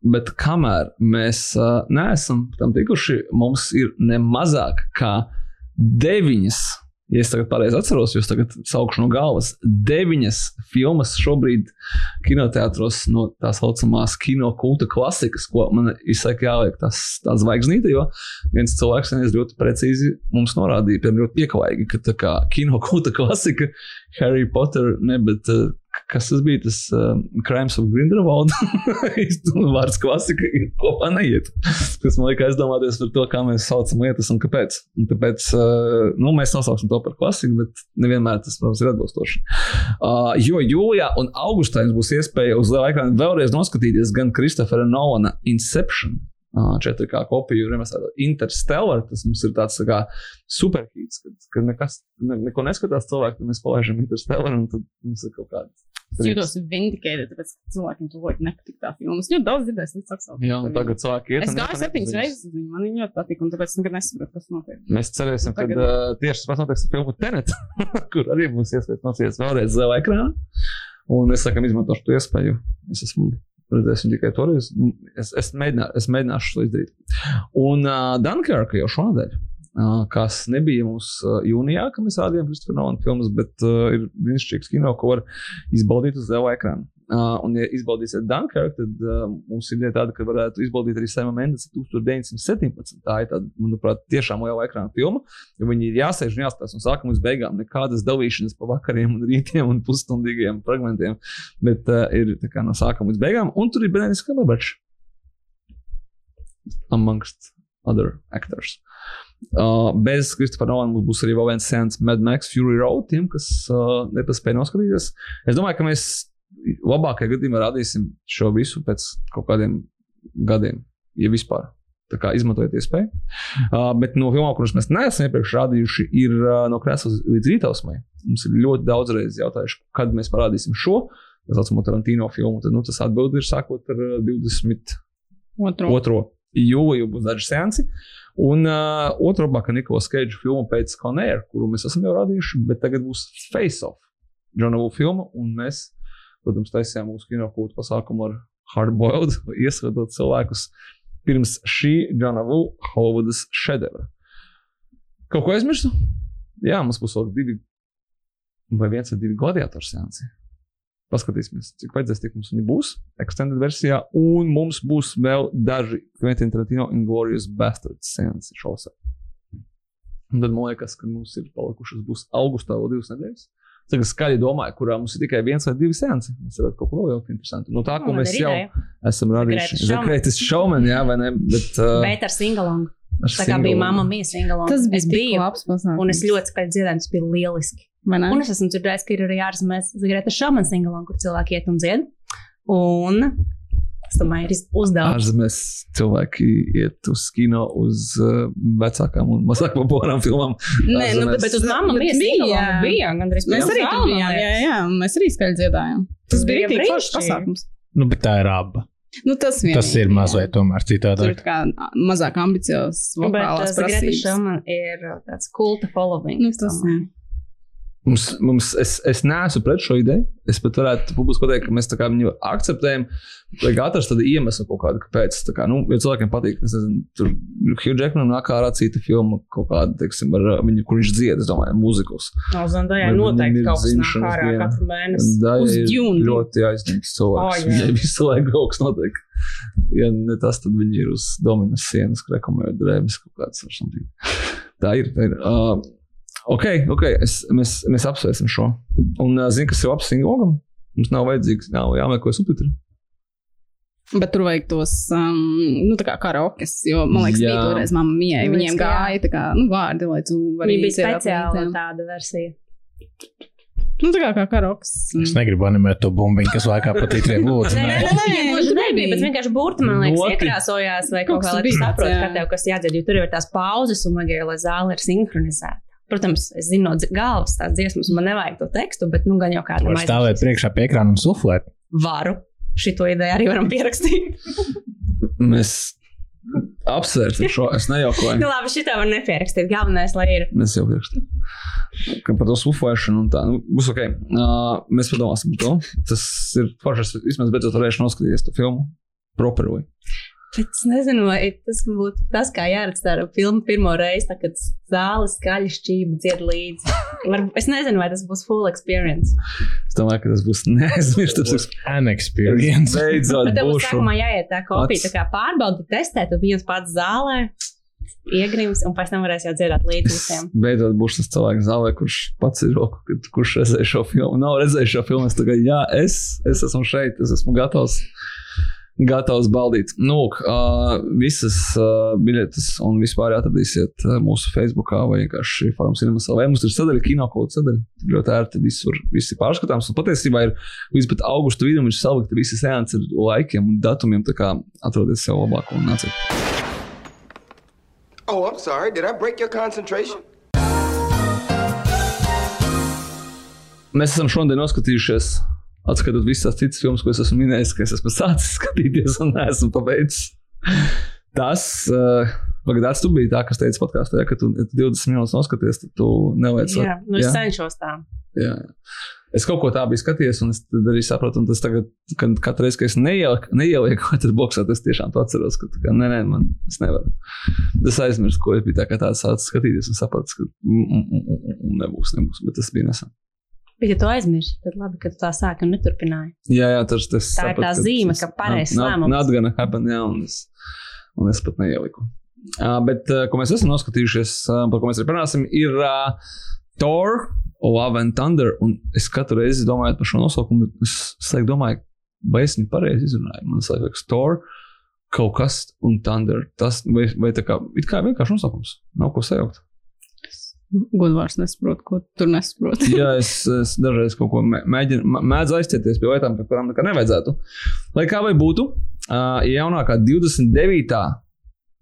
Bet kamēr mēs uh, neesam tam tikuši, mums ir ne mazāk kā deviņas, ja es tagad pareizi atceros, jūs tagad saukšu no galvas, deviņas filmas šobrīd kinoteātros no tā saucamās kino kulta klasikas, ko man izsaka jāliek tas, tā zvaigznīte, jo viens cilvēks vienreiz ļoti precīzi mums norādīja, piemēram, ļoti pieklājīgi, ka tā kā kino kulta klasika Harry Potter, ne, bet uh, kas tas bija, tas uh, Crimes of Grindelwald, vārds klasika ir kopā neiet. Tas man liekas aizdomāties par to, kā mēs saucam lietas un kāpēc. Un tāpēc, uh, nu, mēs nosauksim to par klasiku, bet nevienmēr tas, protams, ir atbilstoši. Uh, jo jūlijā un augustā jums būs iespēja uz liela ekrāna vēlreiz noskatīties gan Kristofera Nolana Inception. Uh, 4K kopiju remesēta Interstellar. Tas mums ir tāds tā superhīts, kad, kad nekas, ne, neko neskatās cilvēki, tad mēs palaižam Interstellar un tad mums ir kaut kāda. Es jūtos vindicated, tāpēc, cilvēkiem to ļoti nepatīk tā filma. Es ļoti daudz dzirdēju līdz atsaukumam. Jā, un tagad cilvēki iet. Es gāju septiņas reizes, uz viņu, man viņa ļoti patīk, un tāpēc nekad nesaprotu, kas notiek. Mēs cerēsim, ka Tagad- uh, tieši tas pats notiks ar filmu Tenet, kur arī būs iespējas nocīties vēlreiz zilā ekrānā. Un es sakam, izmantošu to iespēju. Es esmu redzējis viņu tikai toreiz. Es, es, mēģinā, es mēģināšu to izdarīt. Un uh, Dunkirka jau šonadēļ. Uh, kas nebija mums uh, jūnijā, kad mēs rādījām Kristofera Nolana filmas, bet uh, ir brīnišķīgs kino, ko var izbaudīt uz liela ekrāna. Uh, un, ja izbaudīsiet Dunkirk, tad uh, mums ir ideja tāda, ka varētu izbaudīt arī Sēma Mendes 1917. Tā ir tāda, manuprāt, tiešām liela ekrāna filma. Jo viņi ir jāsēž un jāstāsta no sākuma līdz beigām. Nekādas dalīšanas pa vakariem, un rītiem un pusstundīgiem fragmentiem. Bet uh, ir kā no sākuma līdz beigām. Un tur ir Benedis Kamerbačs. Amongst other actors. Uh, bez Kristofera Nolana mums būs arī vēl viens sens Mad Max Fury Road, tiem, kas uh, nepaspēja noskatīties. Es domāju, ka mēs labākajā gadījumā rādīsim šo visu pēc kaut kādiem gadiem, ja vispār. Tā kā izmantojiet iespēju. Uh, bet no filmām, kuras mēs neesam iepriekš rādījuši, ir uh, no krēsla līdz rītausmai. Mums ir ļoti daudz reizes jautājuši, kad mēs parādīsim šo. Tā saucamo Tarantino filmu. Tad, nu, tas atbildi ir sākot ar uh, 20. Otro. Otro jūliju būs daži seansi. Un uh, otrā labākā Nikola Skeidža filma pēc Conēra, kuru mēs esam jau rādījuši, bet tagad būs Face Off, Džona Vula filma. Un mēs, protams, taisījām mūsu kinokūtu pasākumu ar Hardboiled, iesaistot cilvēkus pirms šī Džona Vula Hollywoodas šedevra. Kaut ko aizmirsu? Jā, mums būs vēl divi vai viens vai divi gladiatoru seansi. Paskatīsimies, cik vajadzēs, tik mums viņi būs. Extended versijā, un mums būs vēl daži Quentin Tarantino Inglorious Bastards seansi šosē. Un tad man liekas, ka mums ir palikušas būs augustā vēl divas nedēļas. Tagad skaļi domāju, kurā mums ir tikai viens vai divi seansi. Mēs varētu kaut ko vēl jaukt interesantu. No tā, ko Man mēs jau ideja. esam radījuši. Zekrētis šaumen, jā, vai ne? Bet, uh, Bet ar singalongu. Tā kā bija single- mamma mīja singalongu. Tas bija biju. labs pasākums. Un es ļoti skaļi dziedāju, tas bija lieliski. Ne? Un es esmu dzirdējis, ka ir arī ārzemēs Zagrēta Šāmana singalonga, kur cilvēki iet un dzied. Un es domāju, ir uzdevums. Ārzemēs cilvēki iet uz kino, uz uh, vecākām un mazāk populārām filmām. Nē, nu, Ārzemēs. Bet uz mamma Bet mīja bija, jā. bija. Gandrīz Mēs arī tur bijām, jā, jā, mēs arī skaļi dziedājām. Tas Tas bija bija tik foršs pasākums. Nu, bet tā ir aba. Nu, tas, vien, Tas ir mazliet tomēr Tur citādāk. ir kā mazāk ambiciozs Bet vokālās Zagrēta prasības. Šāmana ir uh, tāds kulta following. Nu, tas, jā. Mums, mums, es, es neesmu pret šo ideju. Es pat varētu publiski pateikt, ka mēs viņu akceptējam. Vajag atrast tādu iemeslu, kaut kādu, kāpēc. Tā kā, nu, ja cilvēkiem patīk, nezinu, tur Hugh Jackman nāk ārā cita filma, kaut kāda, teiksim, ar viņu, kur viņš dzied, es domāju, mūzikus. No Zandajai Vai noteikti kaut kas nāk ārā dienā? katru mēnesi. Uz ir Dune. ļoti aizņemts cilvēks. O, jā. Viņai visu laiku kaut kas notiek. Ja ne tas, tad viņi ir uz dominas sienas, krekomējot drēbes kaut kāds ar something. Tā ir. Tā ir. Uh, ok, ok, es, mēs, mēs apsvērsim šo. Un zini, kas ir labs singogam? Mums nav vajadzīgs, nav jāmeklē subtitri. Bet tur vajag tos, um, nu, tā kā karaokes, jo, man liekas, Jā. bija toreiz mamma. Man Viņiem ka gāja, tā kā, nu, vārdi, lai tu vari Viņa bija speciāla tāda versija. Nu, tā kā, kā karaokes. Es negribu animēt to bumbiņu, kas laikā pa titriem lūdzu. Nē, nē, nē. nē, gluži nebija, bet vienkārši burti, man liekas, Noti. iekrāsojās vai kaut kā, lai tu saprotu, kā tev kas jādzied, jo tur ir tās pauzes un vajag, lai zāle ir sinhronizēta. Protams, es zinu no galvas tās dziesmas, man nevajag to tekstu, bet nu gan jau kādam Var stāvēt priekšā pie ekrāna un suflēt. Varu. Šito ideju arī varam pierakstīt. Mēs apsvērsim šo. Es nejaukoju. nu, labi, šitā var nepierakstīt. Galvenais, lai ir. Mēs jau pirkstām. Ka par to suflēšanu un tā. Nu, būs ok. Uh, mēs padomāsim par to. Tas ir foršs. Es Vismaz beidzot varēšu noskatīties to filmu. Properly. Bet es nezinu, vai tas būtu tas, kā jāredz tā filma pirmo reizi, tā, kad zāle skaļi šķība dzied līdzi. Var, es nezinu, vai tas būs full experience. Es domāju, ka tas būs neaizmirstams. An experience. Beidzot, tev būs būšu. sākumā jāiet tā kopija, tā kā pārbaudi, testēt, tu viens pats zālē. Iegrims, un pēc tam varēs jau dziedāt līdzi visiem. beidzot būšu tas cilvēks zālē, kurš pats ir roku, kurš redzēja šo filmu. Nav redzējis šo filmu. Es tagad, jā, es, es esmu šeit, es esmu gatavs. Gatavs baudīt. Nu, uh, visas uh, biļetes un vispār atradīsiet uh, mūsu Facebook vai vienkārši Forums Cinemas LV. Mums ir sadaļa, kino kāda sadaļa. Ļoti ērti visur, viss ir pārskatāms. Un patiesībā ir līdz pat augusta vidum ir salikta visi seansi ar laikiem un datumiem. Tā kā atrodiet sev labāko un nāciet. Oh, I'm sorry. Did I break your concentration? Mēs esam šodien noskatījušies, atskatot visas tās citas filmas, ko es esmu minējis, ka es esmu sācis skatīties un neesmu pabeidzis. Tas, uh, Pagaidās, tu biji tā, kas teica podkāstā, ja, ka tu ja tu 20 minūtes noskaties, tad tu nevajag Jā, nu es jā? cenšos tā. Jā. Es kaut ko tādu biju skatījies, un es arī sapratu, un tas tagad, kad katru reizi, kad es neielieku, neielieku katru boxā, tas tiešām to atceros, ka kā, nē, nē, man tas nevar. Es aizmirsu, ko es biju tā kā tāds sācis skatīties, un sapratu, ka mm, mm, mm, nebūs, nebūs, bet tas bija nesen. Bet, ja tu aizmirsti, tad labi, ka tu tā sāki un neturpināji. Jā, jā, tas, tas Tā ir tā zīme, ka pareizs lēmums. Not gonna happen, jā, un es, un es pat neieliku. Uh, bet, uh, ko mēs esam noskatījušies, uh, par ko mēs arī parunāsim, ir uh, Thor, Love and Thunder. Un es katru reizi domāju par šo nosaukumu, es, es laikam domāju, vai es viņu pareizi izrunāju. Man liekas, Thor, kaut kas un Thunder. Tas vai, vai tā kā, kā vienkārši nosaukums. Nav ko sajaukt. Godvārds nesaprot, ko tur nesaprot. Jā, es, es dažreiz kaut ko mē- mēģinu, mē- mēdzu aizķerties pie lietām, par kurām nekā nevajadzētu. Lai kā vai būtu, uh, jaunākā 29.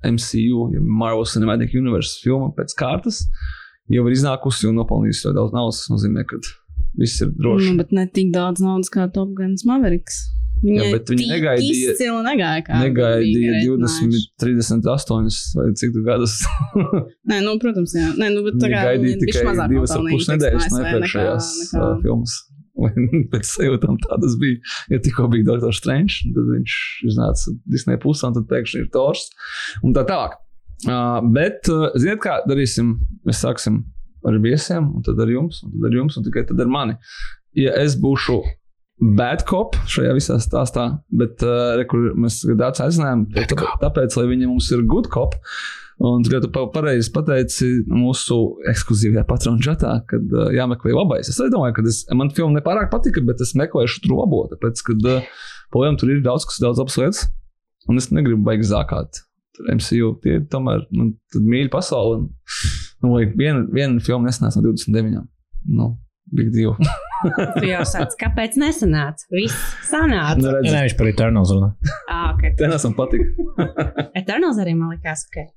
MCU, Marvel Cinematic Universe filma pēc kārtas, jau ir iznākusi un nopelnījusi ļoti daudz naudas. Tas nozīmē, ka viss ir droši. Nu, bet ne tik daudz naudas kā Top Guns Mavericks. Viņa Jā, bet viņi negaidīja- Izcili Negaidīja bija 20, 38 vai cik tu gadus. Nē, nu, protams, jā. Nē, nu, bet tā kā gaidīja tikai divas ar pus nedēļas no iepriekšējās nekā- filmas. Un Pēc sajūtām tādas bija. Ja tikko bija Dr. Strange, tad viņš iznāca Disneja pusē, un tad pēkšņi ir Tors. Un tā tālāk. Uh, bet, uh, ziniet, kā darīsim? Mēs sāksim ar viesiem, un tad ar jums, un tad ar jums, un tikai tad ar mani. Ja es būšu bad cop šajā visā stāstā, bet uh, re, mēs dāts aicinājām, tāpēc, tāpēc, lai viņi mums ir good cop, Un tu tu pa- pareizi pateici mūsu ekskluzīvajā patronu čatā, kad uh, jāmeklē labais. Es domāju, ka es, man filma nepārāk patika, bet es meklēšu tur labo, tāpēc, ka uh, projām tur ir daudz, kas daudz labas lietas. Un es negribu baigi zākāt. Tur MCU tie tomēr man tad mīļa pasaule. Un, nu, vai viena, viena filma nesanāca no 29. Nu, big deal. Tu jau sāc, kāpēc nesanāca? Viss sanāca. Nu, Ja redzi, ne, viņš par Eternals runā. Ah, ok. Te nesam patika. Eternals arī man likās, ok.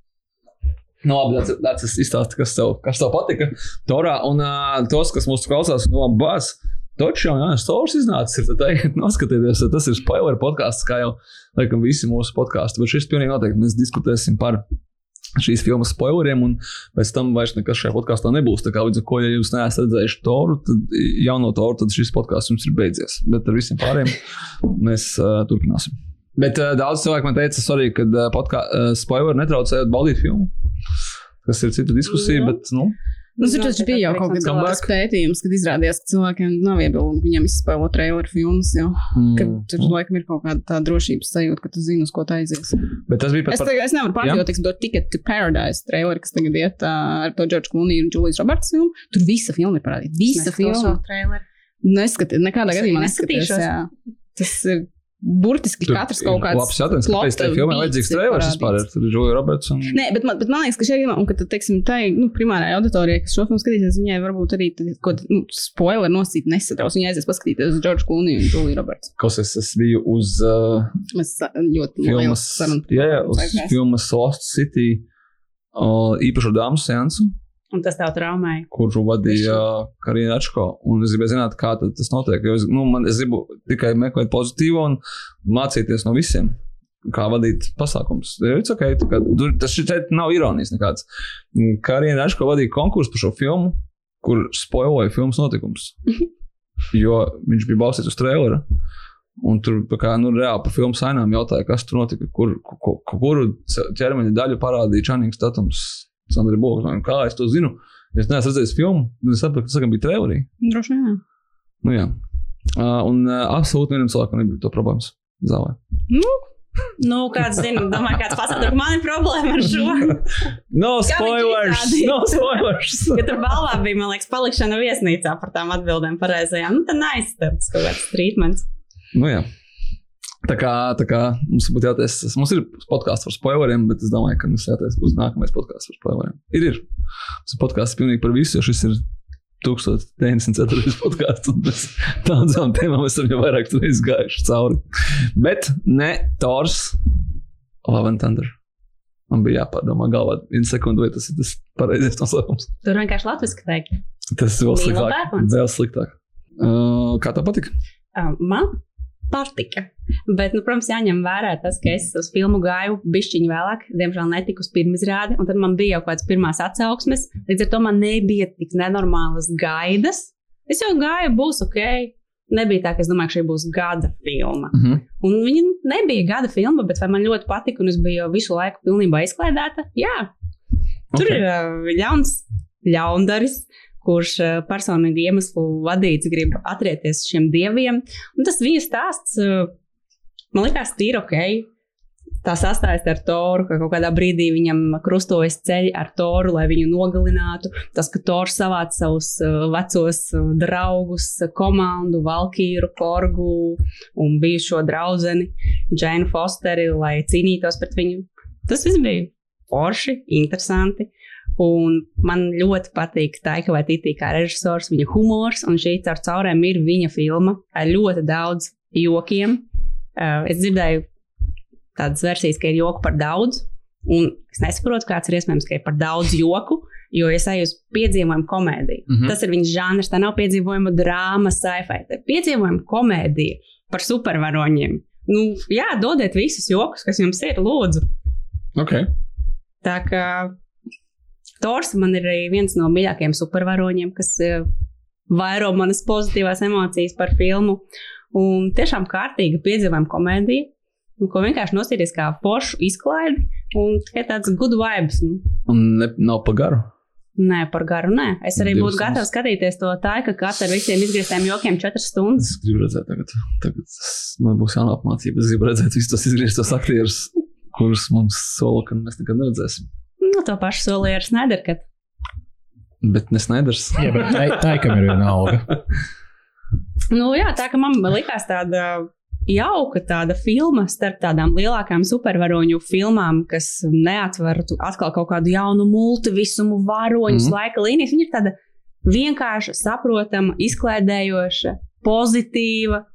Nu, labi, tas, ir izstāsts, kas tev, kas tev patika. Torā, un uh, tos, kas mūsu klausās no bāzes, Točs jau ir stūris iznācis. Ir tad ejiet noskatieties, tas ir spoiler podkāsts, kā jau laikam visi mūsu podkāsti. Bet šis pilnīgi noteikti mēs diskutēsim par šīs filmas spoileriem, un pēc tam vairs nekas šajā podkāstā nebūs. Tā kā līdz ar to, ja jūs neesat redzējuši Toru, tad jauno Toru, tad šis podkāsts jums ir beidzies. Bet ar visiem pārējiem mēs uh, turpināsim. Bet uh, daudz cilvēku man teica, sorry, ka uh, podkā, uh, spoileri netraucējot baudīt filmu. Tas ir cita diskusija, Jā. bet, nu, Nu, tur taču bija jau kaut kāds pētījums, kad izrādījās, ka cilvēkiem nav iebildumu, viņiem izspēlē traileru filmas. Jau. Mm, tur laikam ir kaut kāda tā drošības sajūta, ka tu zini, uz ko tā aizies. bet tas bija Es, pat par. tagad, es nevaru pārdot, teiksim, to Ticket to Paradise traileru, kas tagad iet uh, ar to Džordžu Kluniju un Julijas Roberts filmu. Tur visa filma ir parādīta. Visa filma. Neskatiet, nekādā Es gadījumā neskatīšos. neskatīšos. Jā. Tas ir burtiski Tur katrs kaut kāds. Labs jautājums, kāpēc filmai beats vajadzīgs trailers vispār? ir Julia Roberts un. Nē, bet man, bet man liekas, ka šajā gadījumā, un ka, teiksim, tai nu, primārai auditorijai, kas šo filmu skatīsies, viņai varbūt arī kaut kāda nu, spoiler nosīt nesatraus. Viņa aizies paskatīties uz Džordžu Kluniju un Juliju Roberts. Kas es, es biju uz uh, Mēs ļoti filmas, jā, jā, uz filmas Lost City uh, īpašo dāmas seansu, Un tas tev traumēja. kuru vadīja Karina. Un es gribēju zināt, kā tas notiek. Es, nu, man, es gribu tikai meklēt pozitīvu un mācīties no visiem. Kā vadīt pasākumus. Okay, kā, tur, tas šeit nav ironijas nekāds. Karina Račko vadīja konkursu par šo filmu, kur spoiloja filmas notikums. Jo viņš bija balstīts uz traileru. Un tur kā, nu, reāli par filmu sainām jautāja, kas tur notika, kur, kur, kuru ķermeņa daļu parādīja Čanīgs Statums, Sandra Bogs. Un Kā es to zinu? Es neesmu redzējis filmu, bet es saprotu, ka tas bija trailerī. Droši vien. Nu, jā. Uh, un uh, absolūti vienam cilvēkam nebija to problēmas zālē. Nu, kāds zina, domāju, kāds pasaka, ka man ir problēma ar šo. No spoilers! No spoilers! Ka tur balvā bija, man liekas, palikšana viesnīcā par tām atbildēm pareizajām. Nu, tad aizstāvs kaut kāds treatments. nu, jā. Tā kā, tā kā mums būtu jātaisa, mums ir podkāsts par spoileriem, bet es domāju, ka mums jātaisa būs nākamais podkāsts par spoileriem. Ir, ir. Mums ir podkāsts pilnīgi par visu, jo šis ir 1904. podkāsts, un mēs tādām tēmām esam jau vairāk reizes gājuši cauri. Bet ne Tors, Love and Thunder. Man bija jāpārdomā galvā vienu sekundi, vai tas ir tas pareizais nosaukums. Tur vienkārši latviešu teikt. Tas ir vēl sliktāk. Vēl sliktāk. Uh, kā tev patika? Uh, man patika. Bet, nu, protams, jāņem vērā tas, ka es uz filmu gāju bišķiņu vēlāk, diemžēl netiku uz pirmizrādi, un tad man bija jau kādas pirmās atsauksmes. Līdz ar to man nebija tik nenormālas gaidas. Es jau gāju, būs ok. Nebija tā, ka es domāju, ka šī būs gada filma. Uh -huh. Un viņa nebija gada filma, bet vai man ļoti patika, un es biju jau visu laiku pilnībā izklaidēta? Jā, Tur Ok. okay. ir uh, ļauns, ļaundaris, kurš uh, personīgi iemeslu vadīts grib atrieties šiem dieviem. Un tas viņa stāsts uh, man likās tīri ok. Tā sastājas ar Toru, ka kaut kādā brīdī viņam krustojas ceļi ar Toru, lai viņu nogalinātu. Tas, ka Tors savāca savus uh, vecos draugus, komandu, Valkīru, Korgu un bijušo draugu Džēnu Fosteri, lai cīnītos pret viņu. Tas viss bija forši, interesanti. Un man ļoti patīk Taika vai Titī kā režisors, viņa humors, un šī caur caurēm ir viņa filma ar ļoti daudz jokiem. Uh, es dzirdēju tādas versijas, ka ir joku par daudz, un es nesaprotu, kāds ir iespējams, ka ir par daudz joku, jo es eju uz piedzīvojumu komēdiju. Mhm. Tas ir viņas žanrs, tā nav piedzīvojuma drāma, sci-fi. Tā ir piedzīvojuma komēdija par supervaroņiem. Nu, jā, dodiet visus jokus, kas jums ir, lūdzu. Okay. Tā kā Tors man ir viens no mīļākajiem supervaroņiem, kas eh, vairo manas pozitīvās emocijas par filmu. Un tiešām kārtīga piedzīvojuma komēdija, un ko vienkārši nosīties kā foršu izklaidi un tikai tāds good vibes. Nu. Un ne, nav pa garu. Nē, par garu nē. Es arī būtu gatavs skatīties to tā, ka katra ar visiem izgrieztiem jokiem četras stundas. Es gribu redzēt, tagad, tagad man būs jāapmācība. Es gribu redzēt visus tos izgrieztos aktierus, kurus mums sola, ka mēs nekad neredzēsim. Nu, to pašu solīja ar Snaiderkat. Bet nesnaidrs. Jā, bet tā, tā ikam ir viena alga. Nu, jā, tā ka man likās tāda jauka tāda filma starp tādām lielākām supervaroņu filmām, kas neatver atkal kaut kādu jaunu multivisumu, varoņus, mm. Mhm. laika līnijas. Viņa ir tāda vienkārša, saprotama, izklaidējoša, pozitīva.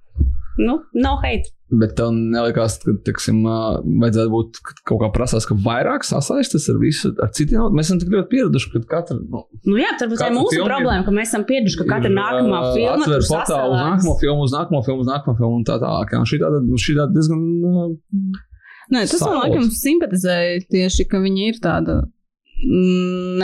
Nu, no hate. Bet tev nelikās, ka, teiksim, ā, vajadzētu būt ka kaut kā prasās, ka vairāk sasaistas ar visu, ar citiem. Mēs esam tik ļoti pieraduši, ka katra nu, Nu, jā, varbūt tā ir mūsu problēma, ka mēs esam pieraduši, ka katra ir, nākamā filma atver portālu uz nākamo filmu, uz nākamo filmu, uz nākamo filmu un tā tālāk. Un šī tāda, šī tāda diezgan. Nē, tas man Saules. laikam simpatizēja tieši, ka viņi ir tāda mm,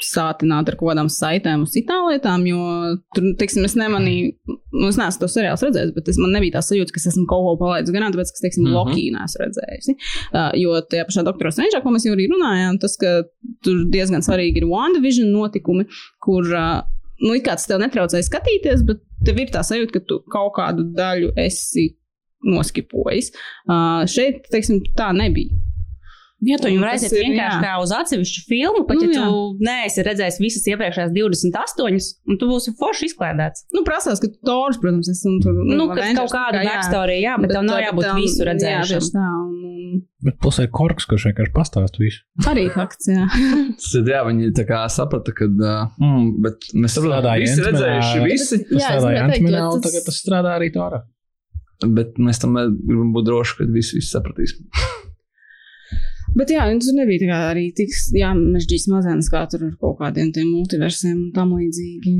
nepārsātināta ar kaut kādām saitēm uz citām lietām, jo tur, teiksim, es nemanīju, nu, es neesmu to seriālu redzējis, bet es, man nebija tā sajūta, ka es esmu kaut ko palaidis garām, tāpēc, ka, teiksim, mm -hmm. Loki neesmu redzējusi. Uh, jo tajā pašā doktora Strangeā, ko mēs jau arī runājām, tas, ka tur diezgan svarīgi ir WandaVision notikumi, kur, uh, nu, it kā tas tev netraucēja skatīties, bet tev ir tā sajūta, ka tu kaut kādu daļu esi noskipojis. Uh, šeit, teiksim, tā nebija. Ja tu viņu ir, vienkārši jā. kā uz atsevišķu filmu, pat Nu, ja jā. tu neesi redzējis visas iepriekšējās 28, un tu būsi forši izklaidēts. Nu, prasās, ka Tors, protams, esmu tur. Nu, kad Avengers, kaut kāda kā, jā. backstory, jā, bet tev nav tā- jābūt tā- visu Jā, redzējušam. tā. Un, Bet plus ir korks, kurš vienkārši pastāst visu. arī fakts, jā. Tas ir, jā, viņi tā kā saprata, ka, mm, bet mēs saprotam, visi redzējuši, visi, Jā, es jo un tas- tagad tas strādā arī Tora. bet mēs tam gribam būt droši, ka visi, visi sapratīs. Bet jā, un tur nebija tā arī tik jāmežģīs mazens, kā tur ar kaut kādiem tiem multiversiem un tam līdzīgi.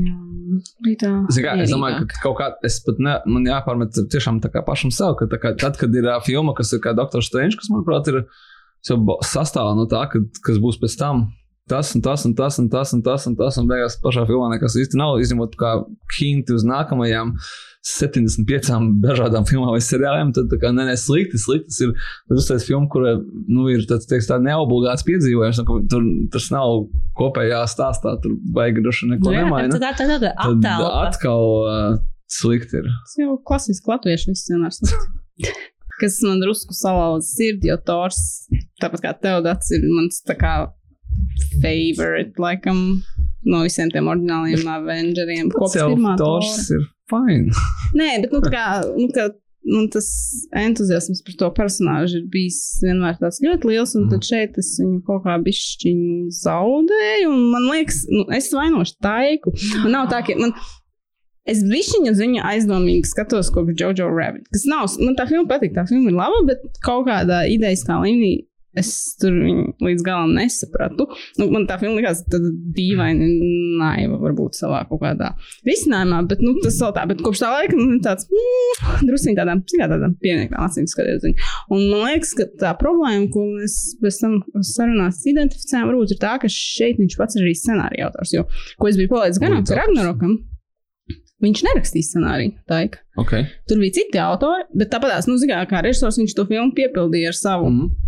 Kā, es domāju, mierīgāk. ka kaut kā es pat ne, man jāpārmet tiešām tā kā pašam sev, ka kā, tad, kad ir ā, filma, kas ir kā Doctor Strange, kas, manuprāt, ir jau ba- sastāv no tā, ka, kas būs pēc tam. Tas un tas un tas un tas un tas un tas un beigās pašā filmā nekas īsti nav. Izņemot kā hinti uz nākamajām 75 dažādām filmām vai seriāliem, tad tā kā nē, nē, slikti, slikti. Tas ir tas ir filma, kur nu, ir tāds, teiks, tā neobligāts piedzīvojums. un ka Tur tas nav kopējā stāstā, tur baigi droši neko Nu, jā, nemaina. tā tā tāda Tad attēlpa. atkal uh, slikti ir. Tas jau klasiski latviešu scenārs. Kas man drusku salauza sirdi, jo Tors, tāpat kā tev, Dats, ir mans tā kā favorite, laikam, no visiem tiem oriģināliem Avengeriem. Kopš jau pirmā Tors ir fine. Nē, bet nu, kā, nu, ka, nu, tas entuziasms par to personāžu ir bijis vienmēr tāds ļoti liels, un Mhm. tad šeit es viņu kaut kā bišķiņu zaudēju, un man liekas, nu, es vainošu taiku. Man nav tā, ka man. Es bišķiņu uz viņu aizdomīgi skatos kopš Jojo Rabbit. Kas nav, man tā filma patīk, tā filma ir laba, bet kaut kādā idejas tā līmenī es tur viņu līdz galam nesapratu. Nu, man tā filma likās tāda dīvaina, naiva varbūt savā kaut kādā risinājumā, bet nu, tas vēl tā, bet kopš tā laika man ir tāds mm, druskuļi tādām, kā tādām piemēram acīm. Viņu. Un man liekas, ka tā problēma, ko mēs pēc tam sarunās identificējām, varbūt ir tā, ka šeit viņš pats ir arī scenārija autors. Jo, ko es biju palaidis garām, ka Ragnarokam viņš nerakstīja scenāriju. Taika. Okay. Tur bija citi autori, bet tāpatās, nu, zināmā kā režisors, viņš to filmu piepildīja ar savu mm.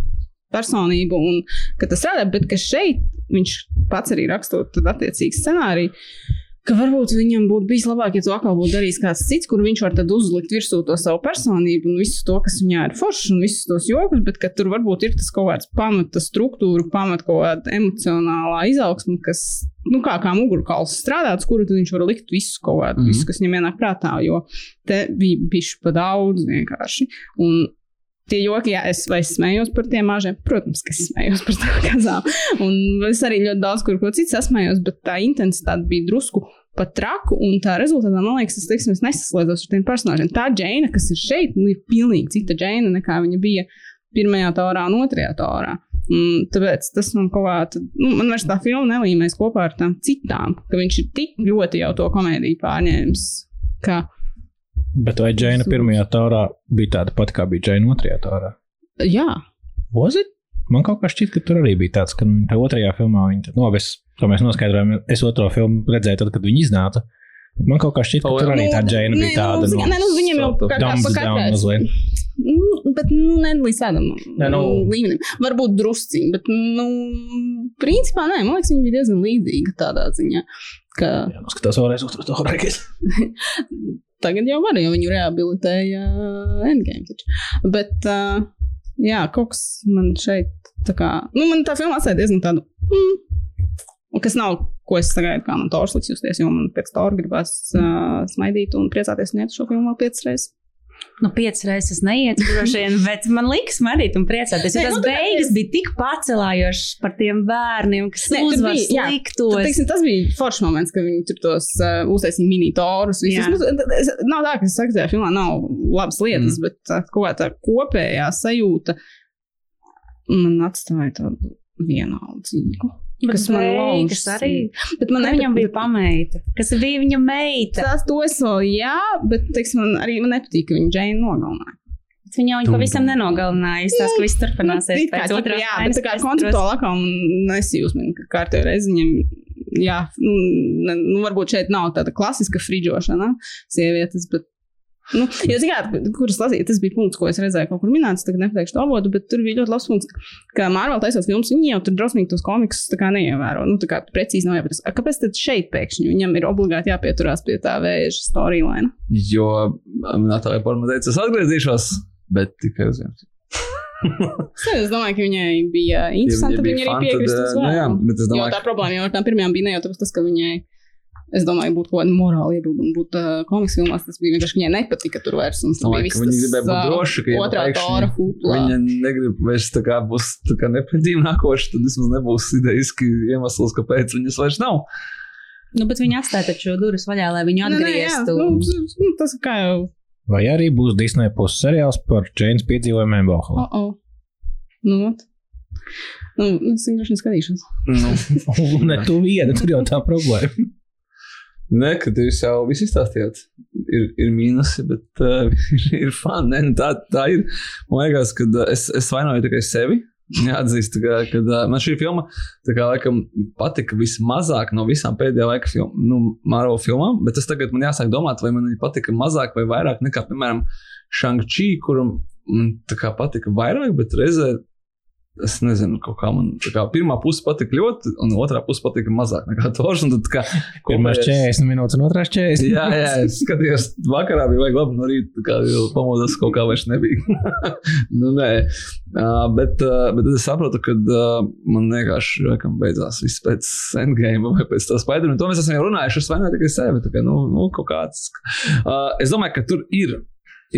Personību, un ka tas strādā, bet ka šeit viņš pats arī rakstot tad attiecīgi scenāriju. Ka varbūt viņam būtu bijis labāk, ja to atkal būtu darījis kāds cits, kur viņš var tad uzlikt virsū to savu personību un visu to, kas viņā ir foršs un visus tos jokus, bet tur varbūt ir tas kaut kāds pamata struktūra, pamata kaut kāda emocionālā izaugsme, kas, nu, kā, kā mugurkauls strādāts, kuru viņš var likt visu kaut kādu, mm Mhm. -hmm. visu, kas viņam ienāk prātā, jo te bija bišķi pa daudz vienkārši. Un Tie joki, jā, es, vai es smējos par tiem mažiem. Protams, ka es smējos par tām kazām. Un es arī ļoti daudz kur ko citu sasmējos, bet tā intensitāte bija drusku pat traku. Un tā rezultātā, man liekas, tas teiksim, es nesaslēdzos ar tiem personāžiem. Tā džēna, kas ir šeit, nu, ir pilnīgi cita džēna nekā viņa bija pirmajā taurā un otrajā taurā. Un tāpēc tas man kaut kā, tad, nu, man vairs tā filma nelīmēs kopā ar tām citām, ka viņš ir tik ļoti jau to komēdiju pārņēmis. Ka, Bet vai Džēna pirmajā taurā bija tāda pati, kā bija Džēna otrajā taurā? jā, Was it? Man kaut kā šķiet, ka tur arī bija tāds, ka nu, tā otrajā filmā viņa tad, no, es, to mēs noskaidrojām, es otro filmu redzēju tad, kad viņa iznāca. Man kaut kā šķiet, ka Oh, tur arī tā Nu, Džēna bija nē, tāda. Nu, nē, nu, viņam jau kā, kā dumbs pa down katrai. mazliet. Nu, bet, nu, ne līdz tādam Nē, nu. nu, līmenim. Varbūt drusciņi, bet, nu, principā, nē, man liekas, viņa bija diezgan līdzīga tādā ziņā. Ka Jā, noskatās vēlreiz otru taurā. tagad jau var, jo viņu rehabilitēja Endgame. Taču. Bet, uh, jā, kaut kas man šeit, tā kā, nu, man tā filma atstāja diezgan tādu, mm, kas nav, ko es sagaidu, kā man tors liks justies, jo man pēc tora gribas uh, smaidīt un priecāties un iet šo filmu vēl piecas reizes. Nu, piecas reizes neietu, droši vien, bet man liekas, smadīt un priecāties. Jo tas nu, beigas bija tik pacelājošas par tiem bērniem, kas tur uzvar bija- jā, sliktos. Tad, teiksim, tas bija foršs moments, kad viņi tur tos uh, uztaisīja mini-torus. Nu, Nav tā, ka es saku, ka tajā filmā nav labas lietas, mm. bet tā, kaut kā tā kopējā sajūta man atstāja tādu vienaldzīgu. Bet kas man lauž arī. Bet man Man viņam bija pameita. Kas bija viņa meita? Tas to es vēl, jā, bet, teiksim, man arī man nepatīk, ka viņa Džeinu nogalināja. Viņa jau Tum, pavisam nenogalināja. Es tās, ka viss turpināsies Nu, ķipa, otrās Jā, bet tā kā vēstures. konceptuāli atkal nesijūsmina, ka kārtējo reizi viņam, jā, nu, nu, varbūt šeit nav tāda klasiska friģošana sievietes, bet, nu, jo, zināt, kuras lasīja, tas bija punkts, ko es redzēju kaut kur minēts, tagad nepateikšu avotu, bet tur bija ļoti labs punkts, ka Marvel taisot filmas, viņi jau tur drosmīgi tos komiksus neievēro, nu, tā kā precīzi nav jāpatās. Kāpēc tad šeit pēkšņi viņam ir obligāti jāpieturās pie tā vēža storyline? Jo um, Natālija Porma teica, es atgriezīšos, bet tikai uz vienu. Es domāju, ka viņai bija interesanti, Ja viņa bija arī fun, piekrist eh, nu jā, bet es domāju, tā problēma jau ar tām pirmajām bija ne jau tāpēc, tas, ka viņai, es domāju, būtu kaut kāda morāla iebilduma būt uh, komiks filmās. Tas bija vienkārši, viņai nepatika tur vairs. Un domāju, bija viss gribēja būt tas, droši, ka uh, otrā tora huplā. Viņa negrib vairs tā kā būs tā kā nepretīm nākoša, tad vismaz nebūs idejiski iemesls, kāpēc viņas vairs nav. Nu, bet viņi atstāja taču durvis vaļā, lai viņu Nē, nē, jā, atgrieztu. nu, nu, tas kā jau. Vai arī būs Disneja puses seriāls par Džeinas piedzīvojumiem Bohā? Oh, oh. Nu, ot. nu, es vienkārši skatīšos. Nu, ne tu viena, tur jau tā problēma. Nē, ka jūs jau visu izstāstījāt. Ir, ir mīnusi, bet uh, ir, ir fani. Nē, nu tā, tā ir. Man liekas, ka uh, es, es vainoju tikai sevi. Jāatzīst, ka, ka uh, man šī filma kā, laikam, patika vismazāk no visām pēdējā laika film, nu, Marvel filmām. Bet es tagad man jāsāk domāt, vai man viņa patika mazāk vai vairāk nekā, piemēram, Shang-Chi, kuram tā kā patika vairāk, bet reizē Es nezinu, kā man tā kā pirmā puse patika ļoti, un otrā puse patika mazāk nekā Tors. Tad, kā, kopējais- 40 minūtes un otrās 40. Jā, jā, es skatījos, vakarā bija vajag labi no rīta, kā jau pamodos, kaut kā vairs nebija. nu, nē, uh, bet, uh, bet es saprotu, ka uh, man vienkārši laikam, beidzās viss pēc endgame vai pēc tā Spider-Man. To mēs esam jau runājuši, es vainoju tikai sevi. Tā kā, nu, nu, kaut kāds. Uh, es domāju, ka tur ir,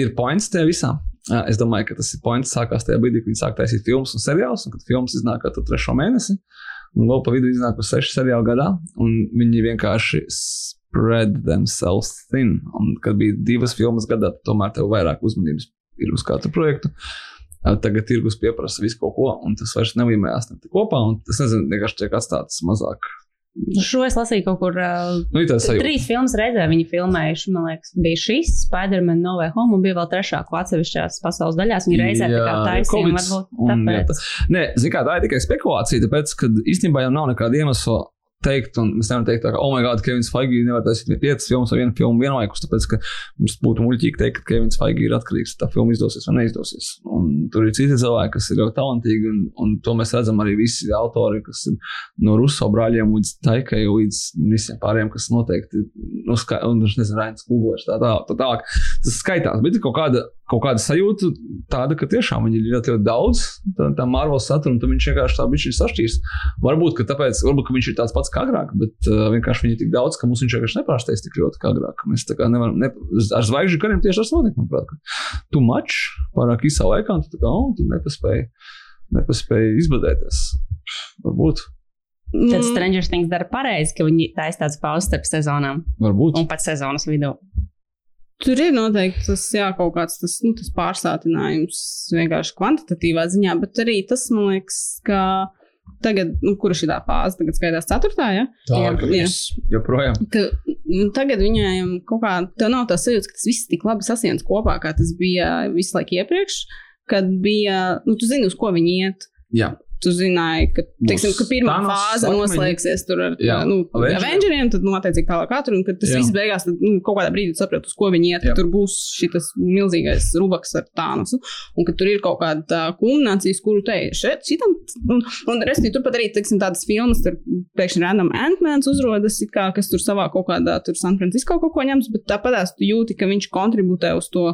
ir points tajā visā. Uh, es domāju, ka tas ir points sākās tajā brīdī, kad viņi sāk taisīt filmas un seriālus, un kad filmas iznāk katru trešo mēnesi. Un vēl pa vidu iznāk uz sešu seriālu gadā, un viņi vienkārši spread themselves thin. Un, kad bija divas filmas gadā, tomēr tev vairāk uzmanības ir uz katru projektu. Uh, Tagad tirgus pieprasa visu kaut ko, un tas vairs nevīmējās ne kopā. un Tas nezinu, vienkārši tiek atstāts mazāk. Šo es lasīju kaut kur. Uh, Nu. Trīs filmas reizē viņi filmējuši. Man liekas, bija šis, Spider-Man, No Way Home, un bija vēl trešā, ko atsevišķās pasaules daļās. Viņi reizē tā kā Jā, taisīja, varbūt un, jā, tāpēc. tā- Nē, zini kā, tā ir tikai spekulācija, tāpēc, ka īstenībā jau nav nekāda iemesla teikt, un mēs nevaram teikt, tā, ka, oh, my God, Kevins Feige nevar taisīt piecas filmas vai vienu filmu vienlaikus, tāpēc, ka mums būtu muļķīgi teikt, ka Kevins Feige ir atkarīgs, tā filma izdosies vai neizdosies. Un tur ir citi cilvēki, kas ir ļoti talantīgi, un, un to mēs redzam arī visi autori, kas ir no Ruso brāļiem līdz Taikai, līdz visiem pārējiem, kas noteikti, nu, ska, un, es nezinu, Rains Kūgošs, tā tālāk, tā tālāk. Tas skaitās, bet ir kaut kāda, kaut kāda sajūta tāda, ka tiešām viņi ir ļoti, ļoti daudz, tā, tā Marvel satura, un tad viņš vienkārši tā bišķi sašķīs. Varbūt, ka tāpēc, varbūt, ka viņš ir tāds pats kā agrāk, bet uh, vienkārši viņi ir tik daudz, ka mums viņš vienkārši nepārsteidz tik ļoti kā agrāk. Mēs tā kā nevaram, ne, ar zvaigžņu kariem tieši tas notiek, manuprāt, ka tu mač pārāk īsā laikā, un tu tā kā, oh, tu nepaspēji, nepaspēji izbadēties. Varbūt, Tad Mm, Stranger Things dara pareizi, ka viņi taisa tādas pauzes starp sezonām varbūt. un pat sezonas vidū. Tur ir noteikti tas, jā, kaut kāds tas, nu, tas pārsātinājums vienkārši kvantitatīvā ziņā, bet arī tas, man liekas, ka tagad, nu, kurš ir tā fāze, tagad skaitās ceturtā, ja? Tā Jā, jā. Joprojām. ka nu, tagad viņiem kaut kā tā nav tā sajūta, ka tas viss tik labi sasienas kopā, kā tas bija visu laiku iepriekš, kad bija, nu, tu zini, uz ko viņi iet. Jā. Tu zināji, ka, teiksim, ka pirmā Thanos, fāze akmeņi. noslēgsies tur ar Jā. nu. Avengeriem, tad, nu, attiecīgi tālāk katru, un kad tas Jā. viss beigās, tad, nu, kaut kādā brīdī tu saprati, uz ko viņi iet, ka tur būs šis milzīgais rubaks ar tānu, un ka tur ir kaut kāda tā kulminācijas, kuru te šeit, šitam, un, un restī turpat arī, teiksim, tādas filmas, tur pēkšņi random Ant-Mans uzrodas, kā, kas tur savā kaut kādā, tur San Francisco kaut ko ņems, bet tāpatās tu jūti, ka viņš kontributē uz to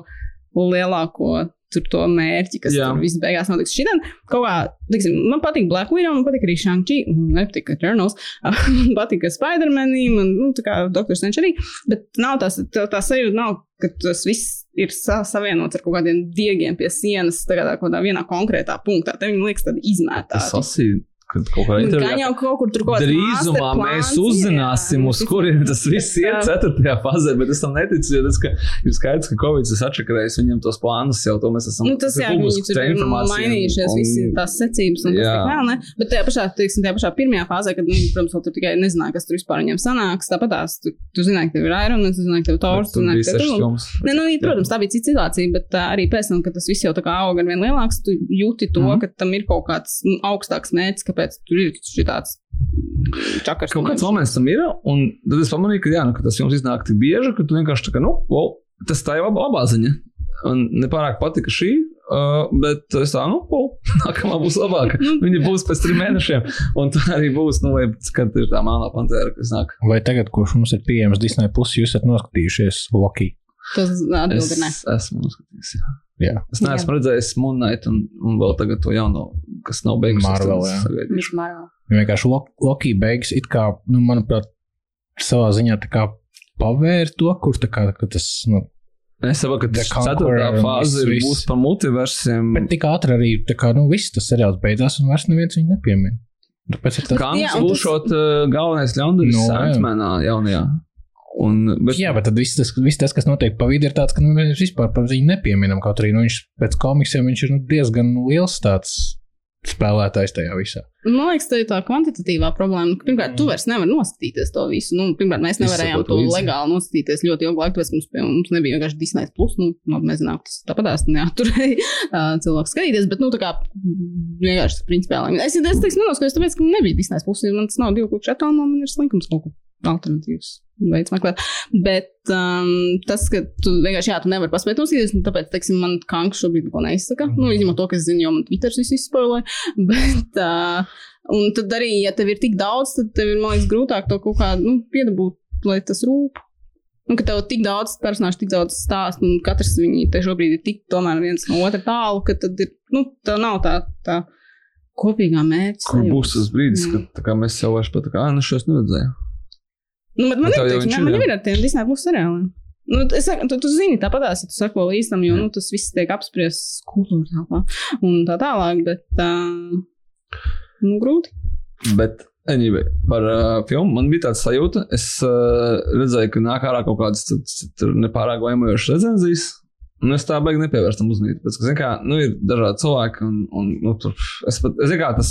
lielāko tur to mērķi, kas Jā. Tur viss beigās notiks. Šitien kaut kā, teiksim, man patīk Black Widow, man patīk arī Shang-Chi, man nepatīk Eternals, man patīk Spider-Man, man, nu, tā kā Dr. Strange arī, bet nav tās, tā, tā sajūta nav, ka tas viss ir sa savienots ar kaut kādiem diegiem pie sienas, tā, kaut kādā vienā konkrētā punktā. Te viņi liekas tādi Es izmētāti. lasīju, kad kaut kādā Gan intervijā. jau kaut kur tur kaut kāds Drīzumā mēs uzzināsim, jā. uz kuriem tas viss iet Jā. ceturtajā fazē, bet es tam neticu, jo tas, ka ir skaidrs, ka Covid ir atšakarējis viņam tos plānus jau, to mēs esam Nu, tas jā, viņi tur ir mainījušies, visas tās secības un tas Jā. tā vēl, ne? Bet tajā pašā, teiksim, tajā pašā pirmajā fāzē, kad, nu, protams, vēl tur tikai nezināja, kas tur vispār viņam sanāks, tāpat tās, tu, tu zināji, ka tev ir Iron, Man, tu zināji, ka tev ir Thors, tu zināji, ka tev filmas. Ne, nu, protams, tā bija cita situācija, bet arī pēc tam, kad tas viss jau tā kā aug ar vien lielāks, tu jūti to, Mhm. ka tam ir kaut kāds nu, augstāks mērķis, kāpēc tur ir šitāds čakars. Kaut kāds moments tam ir, un tad es pamanīju, ka, jā, nu, ka tas jums iznāk tik bieži, ka tu vienkārši tā kā, nu, wow, tas tā jau laba, labā ziņa. Un nepārāk patika šī, uh, bet es tā, nu, wow, nākamā būs labāka. Nu. Viņa būs pēc trim mēnešiem, un tā arī būs, nu, vai, kad ir tā melnā pantēra, kas nāk. Vai tagad, kurš mums ir pieejams Disney, plus, jūs esat noskatījušies Loki? Tas atbildi Es esmu noskatījies. Jā. Jā, Es neesmu redzējis Moonlight un, un vēl tagad to jauno, kas nav beigusies. Marvel, jā. Viņš Marvel. vienkārši Lo- Loki beigas it kā, nu, manuprāt, savā ziņā tā kā pavēr to, kur tā kā ka tas, nu, Es saprotu, ka tā ceturtā fāze viss, būs par multiversiem. bet tik ātri arī, tā kā, nu, viss tas seriāls beidzās un vairs neviens viņu nepiemina. Tāpēc ir tas, Kāds Jā, un tas- būšot uh, galvenais ļaundaris Nu, no, jā. Sandmanā jaunajā. Un, bet, jā, bet tad viss tas, viss tas kas notiek pa vidu, ir tāds, ka nu, mēs vispār par viņu nepieminam. Kaut arī nu, viņš pēc komiksiem viņš ir nu, diezgan liels tāds spēlētājs tajā visā. Man liekas, tā ir tā kvantitatīvā problēma. Pirmkārt, tu vairs nevari noskatīties to visu. Nu, pirmkārt, mēs nevarējām to līdzi. legāli noskatīties ļoti ilgu laiku, tāpēc mums, pie, mums nebija vienkārši Disney plus. Nu, nu, mēs zinām, tas tāpatās neaturēja uh, cilvēku skatīties, bet, nu, tā kā vienkārši principiāli. Es, es teiksim, nenoskatījos, tāpēc, ka nebija Disney plus, jo man tas nav divu klikšķu attālumā, man ir slinkums kaut kur alternatīvs veids meklēt. Bet um, tas, ka tu vienkārši, jā, tu nevari paspēt noskatīties, nu, tāpēc, teiksim, man kanks šobrīd neko neizsaka. Nu, izņemot to, ka es zinu, jo man Twitter viss izspoilē. Bet, uh, un tad arī, ja tev ir tik daudz, tad tev ir, man liekas, grūtāk to kaut kā, nu, piedabūt, lai tas rūp. Un ka tev ir tik daudz personāžu, tik daudz stāstu, un katrs viņi te šobrīd ir tik tomēr viens no otra tālu, ka tad ir, nu, tā nav tā, tā kopīgā mērķa. kur būs tas brīdis, Jā. kad mēs jau vairs pat tā kā, ah, nu šos neredzējām. Nu, bet man ir, man jau ir ar tiem Disney plus seriāliem. Nu, es saku, tu, tu zini, tāpatās, ja tu sako līdz tam, jo nu, tas viss tiek apspriests kultūra telpā un tā tālāk, bet uh, nu, grūti. Bet, anyway, par uh, filmu man bija tāds sajūta. Es uh, redzēju, ka nāk ārā kaut kādas nepārāk laimojošas recenzijas. Un es tā baigi nepievērstu tam uzmanību. Pēc, ka, kā, nu, ir dažādi cilvēki, un, un nu, tur, es pat, es, kā, tas,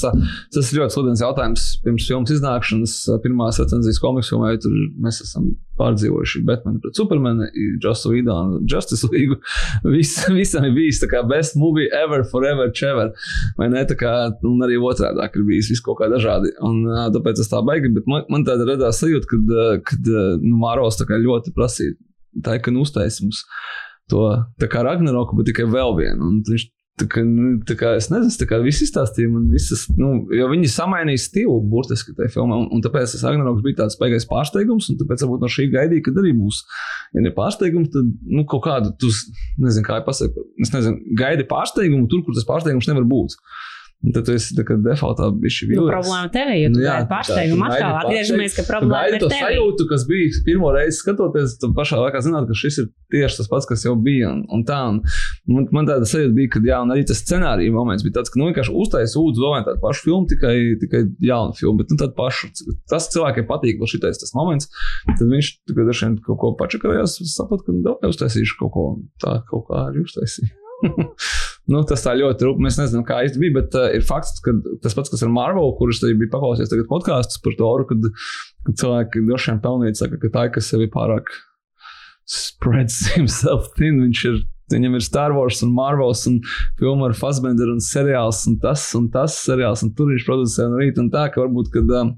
tas ir ļoti sludens jautājums. Pirms filmas iznākšanas, ā, pirmās recenzijas komiksu filmai, tur mēs esam pārdzīvojuši Batmanu pret Supermanu, Justu Vidu un Justice League. Vis, visam ir bijis tā kā best movie ever, forever, ever. Vai ne? Tā kā, un arī otrādi ir bijis viss kaut kā dažādi. Un, tāpēc es tā baigi, bet man, man tāda radās sajūta, kad, kad nu, Māros ļoti prasīja. Tā ir, ka nu uztaisīs mums to Ragnaroku, bet tikai vēl vienu. Un viņš tā kā, nu, tā kā es nezinu, tā kā viss izstāstīja man visas, nu, jo viņi samainīja stilu burtiski tajā filmā, un, un tāpēc tas Ragnaroks bija tāds baigais pārsteigums, un tāpēc varbūt no šī gaidīja, kad arī būs. Ja ne pārsteigums, tad, nu, kaut kādu, tu, nezinu, kā pasaka, es nezinu, gaidi pārsteigumu tur, kur tas pārsteigums nevar būt. Un tad tu esi tā kā defaultā bišķi Nu, vīlies. problēma tev ir, tu Nu, jā, tā, tu atkal. Atgriežamies, ka Tu problēma ir to tev. sajūtu, kas bija pirmo reizi skatoties, tad pašā laikā zināt, ka šis ir tieši tas pats, kas jau bija. Un, un tā, un man, man tāda sajūta bija, ka, jā, un arī tas scenārija moments bija tāds, ka, nu, vienkārši uztais ūdens domāju tādu pašu filmu, tikai, tikai jaunu filmu, bet, nu, tādu pašu. Tas cilvēkiem patīk, vēl šitais tas moments. Tad viņš tikai dažs vien kaut ko pačakarējās, saprot, ka, nu, uztaisīšu kaut ko, un tā kaut kā arī uztaisīju. nu, tas tā ļoti rūpīgi. Mēs nezinām, kā īsti bija, bet uh, ir fakts, ka tas pats, kas ar Marvel, kurš arī bija paklausījies tagad podkāstus par to, kad, kad cilvēki droši vien pelnīja, saka, ka tā kas sevi pārāk spreads himself thin. Viņš ir, viņam ir Star Wars un Marvels un filma ar Fassbender un seriāls un tas un tas seriāls un tur viņš producē un rīt un tā, ka varbūt, kad, um,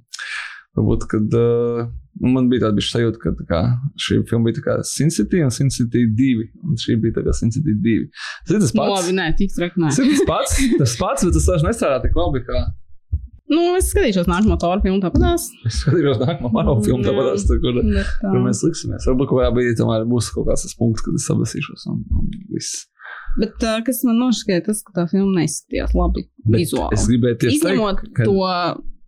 varbūt, kad uh, man bija tāda sajūta, ka tā kā, šī filma bija tā kā Sin City un Sin City 2 un šī bija tā kā Sin City 2. Tas ir tas pats. labi, nē, tik traki nē. Tas ir tas pats, tas pats, bet tas vairs nestrādā tik labi, kā Nu, es skatīšos nākamo tālu filmu tāpatās. es skatījos nākamā filmu, Jā. tāpēc, tā, kur, Bet, kur mēs liksimies. Varbūt kaut kādā brīdī tomēr būs kaut kāds tas punkts, kad es sabasīšos un, un viss. Bet uh, kas man nošķiet, tas, ka tā filma neizskatījās labi Bet vizuāli. Es gribēju tieši Izņemot teikt, ka to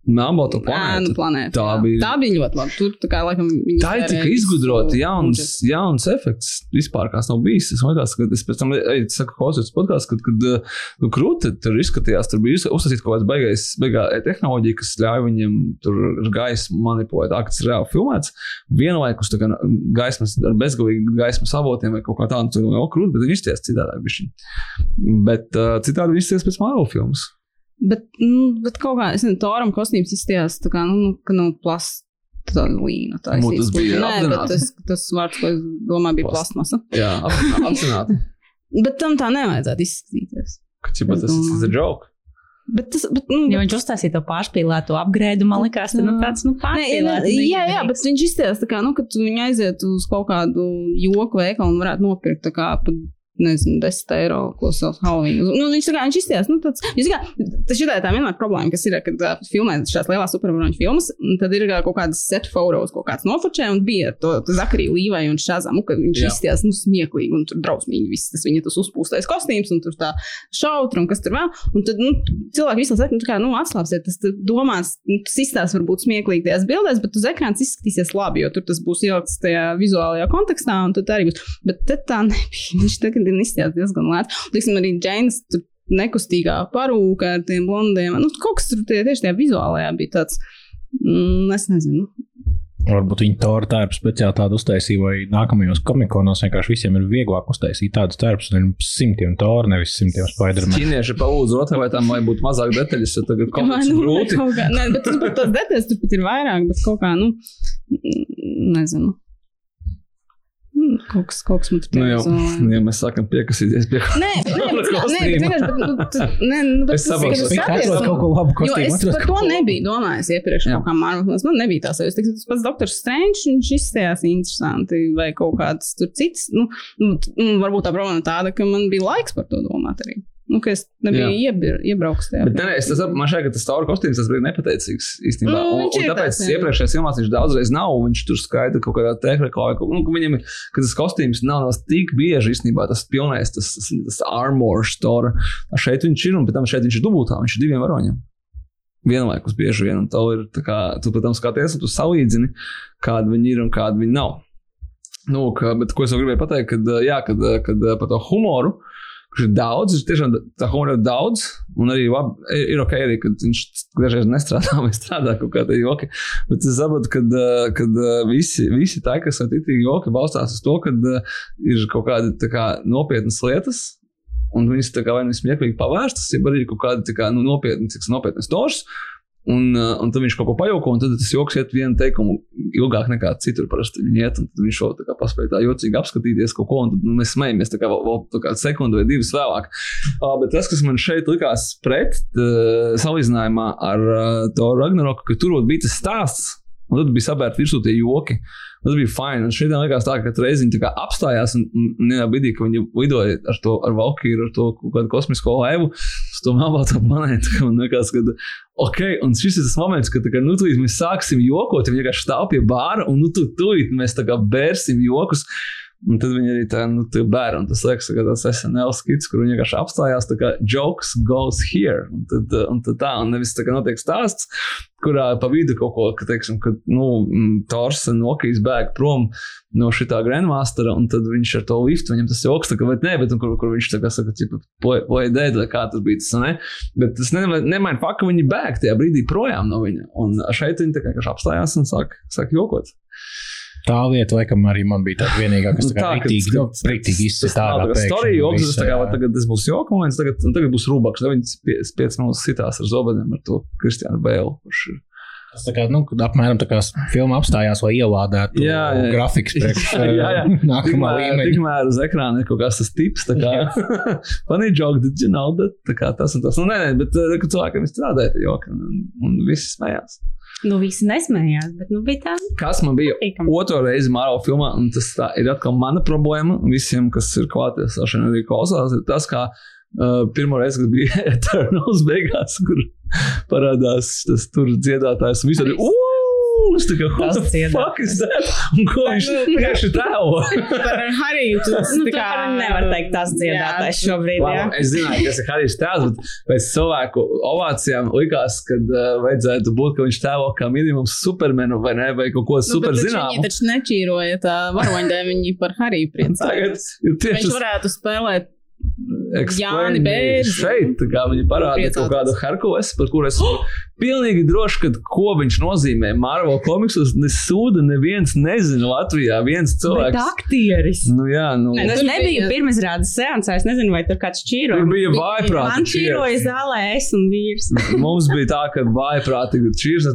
Melnbalto ēnu planētu. planētu. tā jā. bija- tā bija ļoti labi. Tur tā kā laikam Tā ir tik izgudrota, jauns, budžetu. jauns efekts. Vispār kāds nav bijis. Es domāju, ka es pēc tam eju, saku, klausos podkāstu, kad, kad uh, nu, krūti tur izskatījās, tur bija uzsāstīta kaut kāds baigais, baigā tehnoloģija, kas ļauj viņiem tur gaismu manipulēt, tā, ka tas ir reāli filmēts. Vienlaikus tā kā gaismas ar bezgalīgi gaismas avotiem vai kaut kā tādu, jau krūti, bet viņi izties citādāk. Bet uh, citādi viņi izties pēc Marvel filmas. Bet, nu, bet kaut kā, es nezinu, Toram kostīms izstījās tā kā, nu, ka no plasta līna. Tā Nu, tas bija Nē, tas, tas vārds, ko es domāju, bija Plast. plastmasa. Jā, ap- apzināti. Bet tam tā nevajadzētu izskatīties. Ka ķipa, tas, tas ir joke. Bet tas, bet, nu, Jo viņš uztaisīja to pārspīlēto apgrēdu, man liekas, tas nu, tāds nu, pārspīlēts. jā, jā, jā, bet viņš izskatās tā kā, nu, kad viņi aiziet uz kaut kādu joku veikalu un varētu nopirkt tā kā pa, nezinu, 10 eiro, savs Halloween. Nu, viņš kā, viņš izskatās, nu, tāds, jūs kā, tas šitā tā vienmēr problēma, kas ir, kad uh, filmē šās lielās supervaroņu filmas, tad ir uh, kaut kādas set fotos, kaut kāds nofočē, un bija to, to Zakariju Līvai un Šazamu, ka viņš Jā. izskatās, nu, smieklīgi un tur drausmīgi viss, tas viņa tas uzpūstais kostīms un tur tā šautra un kas tur vēl. Un tad, nu, cilvēki visu laiku, nu, kā, nu, atslāpsiet, tas domās, nu, tas izstāsta varbūt smieklīgi tajās bildēs, bet uz ekrāna izskatīsies labi, jo tur tas būs ielikts tajā vizuālajā kontekstā, un tad arī būs. Bet te tā nebija. Viņš tagad ir izskatījās diezgan lēts. Teiksim, arī Džeinas tur nekustīgā parūka ar tiem blondiem. Nu, kaut kas tur tie, tieši tajā vizuālajā bija tāds, mm, es nezinu. Varbūt viņi to ar tērpu speciāli tādu uztaisīja, vai nākamajos komikonos vienkārši visiem ir vieglāk uztaisīt tādus tērpus, un ir simtiem toru, nevis simtiem spidermanu. Ķīnieši palūdz otrai vai tam, lai būtu mazāk detaļas, jo tagad kaut kas nu, grūti. kaut kā, nē, bet tas pat tās detaļas tur pat ir vairāk, bet kaut kā, nu, mm, nezinu. Mm, Kaut kas, kaut kas man tur Nu, jau, vizuālajā. ja mēs sākam piekasīties pie Nē, nē, bet, nē, nu, tu- nē, nu, Es tas saprotu. skaties, atrod nu, kaut ko labu Jo es par kaut to nebiju domājis iepriekš, kaut kā Marvelis. Man nebija tā sajūta. Teiksim, Tas pats Doktors Strange, viņš izstājās interesanti, vai kaut kāds tur cits. Nu, nu, nu, varbūt tā problēma ir tāda, ka man bija laiks par to domāt arī. Nu, ka es nebiju iebir, iebraucis tajā. Bet nē, es, tas, man šķiet, ka tas tauru kostīms tas bija nepateicīgs īstenībā. Nu, un, un tāpēc jā. iepriekšējās filmās viņš daudzreiz nav. Viņš tur skaita kaut kādā tehnikā, ka, nu, ka viņam ir, ka tas kostīms nav nav tik bieži īstenībā tas pilnais, tas, tas, tas armor store. Šeit viņš ir, un pēc tam šeit viņš ir dubultā, viņš ir diviem varoņiem. Vienlaikus bieži vien, un tev ir, tā kā, tu, protams, skaties, un tu salīdzini, kāda viņi ir un kāda viņi nav. Nu, ka, bet ko es vēl gribēju pateikt, kad, jā, kad, kad par to humoru, kurš ir daudz, ir tiešām tā humora ir daudz, un arī labi, ir, ir ok, arī, kad viņš dažreiz nestrādā vai strādā kaut kādā joki. Bet es saprotu, ka visi, visi tā, kas ir tīri joki, balstās uz to, ka ir kaut kādi tā kā, nopietnas lietas. Un viņas tā kā vai nu smieklīgi pavērstas, ja arī kaut kāda kā, nu, nopietna, cik nopietnas tošs. Un, uh, un tad viņš kaut ko pajauko, un tad tas joks iet vienu teikumu ilgāk nekā citur. Parasti viņi iet, un viņš šo tā paspēja tā jocīgi apskatīties kaut ko, un tad nu, mēs smejamies tā kā vēl, vēl tā kā sekundu vai divas vēlāk. Uh, bet tas, kas man šeit likās pret, uh, salīdzinājumā ar uh, to Ragnaroku, ka tur bija tas stāsts, un tad bija sabērti virsū tie joki. Tas bija fini. Un šeit likās tā, ka reiz viņi tā apstājās un, un, vienā brīdī, kad viņi lidoja ar to ar Valkyru, ar to kādu kosmisko laivu, uz to melnbalto planētu. Man liekas, ka ok, un šis ir tas moments, kad kā, nu, tūlīt mēs sāksim jokot, viņi vienkārši stāv pie bāra un nu, tūlīt mēs tā kā bērsim jokus. Un tad viņi arī tā, nu, tā bēra, un tas liekas, ka tas SNL skits, kur viņi vienkārši apstājās, tā kā jokes goes here. Un tad, un tad tā, un nevis tā kā notiek stāsts, kurā pa vidu kaut ko, ka, teiksim, ka, nu, Tors un Okijs bēg prom no šitā Grandmastera, un tad viņš ar to liftu, viņam tas joks, tā kā, bet nē, bet, un, kur, kur viņš tā kā saka, tipa, play dead, vai kā tas bija, tas, ne? Bet tas nemaina faktu, ka viņi bēg tajā brīdī projām no viņa, un šeit viņi tā kā apstājās un sāk, sāk jokot. Tā lieta, laikam, arī man bija tāda vienīgā, kas tā kā rītīgi, nu, rītīgi ārā. tā tas visa, tā kā, jā. va, tagad tas būs joka moments, tagad, un tagad būs rūbaks, tad viņas 5 minūtes sitās ar zobadiem ar to Kristiānu Bēlu, kurš ir Tas tā kā, nu, apmēram tā kā filma apstājās, lai ielādētu Jā, jā, jā. grafikas priekš Jā, jā. nākamā Tikmēr, līmeņa. tikmēr uz ekrāna ir kaut kas tas tips, tā kā funny joke, did you know that? Tā kā tas un tas. Nu, nē, nē, bet uh, kad cilvēkiem ir strādāja tie joki un, un visi smējās. Nu, visi nesmējās, bet nu, bija tā. Kas man bija otro reizi Marvel filmā, un tas ir atkal mana problēma visiem, kas ir klātiesoši arī klausās, ir tas, kā uh, pirmo reizi, kad bija Eternals beigās, kur parādās tas tur dziedātājs un visādi. "Ū!" Cool! Es tā kā, what Tas the dziedātājs. fuck is that? Un ko viņš vienkārši tēlo? Par Hariju tu Nu, kā nevar teikt tas dziedātājs šobrīd, jā. Labi, es zināju, kas ir Harijs tēls, bet pēc cilvēku ovācijām likās, ka uh, vajadzētu būt, ka viņš tēlo kā minimums supermenu vai ne, vai kaut ko Nu, Viņi zināmu. taču nečīroja tā varoņdēļ, viņi par Hariju Tagad priecājās. ir tieši Viņš varētu spēlēt Bērzi. Šeit, kā viņi parāda kaut kādu Herkules, par kuru es esmu pilnīgi drošs, ka ko viņš nozīmē Marvel komiksos, ne sūda neviens nezina Latvijā, viens cilvēks. aktieris. Nu jā, nu. Ne, Nu, es Tur nebiju bija- pirmizrādes seansā, es nezinu, vai tur kāds čīroja. Tur bija vājprātīgi. Man čīroja zālē es un vīrs. Mums bija tā, ka vājprātīgi čīrs.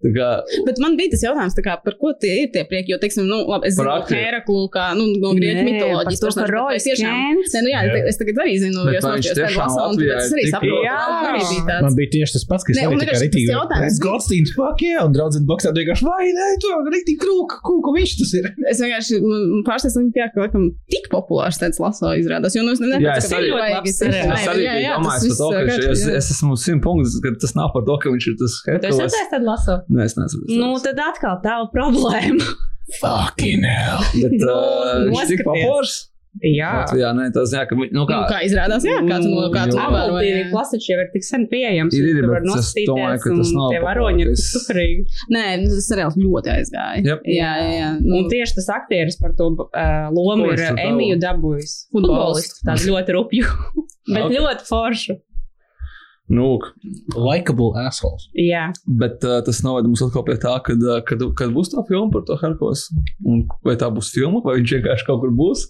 Kā Bet man bija tas jautājums, tā kā, par ko tie ir tie prieki. Jo, teiksim, nu, labi, es Par zinu. Heraklu, kā nu, no grieķu mitoloģijas. par bet Roy es tiešām-. Nē, nu jā, Jā. es tagad arī zinu, Bet jo es nošķiros tiešām lasu, un tāpēc es ir arī saprotu. Jā. arī bija tāds. Man bija tieši tas pats, kas Ne, arī tikai tas rītīgi. Es bija- Goldsteins, fuck yeah, un draudzene boksā vienkārši, vai nē, tu rītīgi krūka, kūka viņš tas ir. Es vienkārši pārsteidzu, ka tā, ka laikam tik populārs tāds laso izrādās. Jo, nu, es nezinu, Jā, es arī- Es arī domājis par to, ka es, es esmu simt punktus, ka tas nav par to, ka viņš ir tas Tu esi redzējis tādu lasu? Nē, es nezinu. Nu, tad atkal tā problēma. Fucking hell. Bet uh, viņš tik populārs. Jā. Jā, nē, tas jā, ka, nu Nu, kā. kā izrādās, jā, kāds no kāds Jo. Apple TV novēroja. Plus taču jau ir tik sen pieejams. Ir, ir, bet es domāju, ka tas un nav Tie varoņi ir superīgi. Nē, nu, tas seriāls ļoti aizgāja. Yep. Jā, jā, jā. Nu, Un tieši tas aktieris par to uh, lomu ir tavu? dabūjis. Futbolists. Tāds ļoti rupju. Bet Ok. ļoti foršu. Nu, Likeable assholes. Jā. bet uh, tas noveda mums atkal pie tā, kad, uh, kad, kad būs tā filma par to Herkules. Un vai tā būs filma, vai viņš vienkārši kaut kur būs,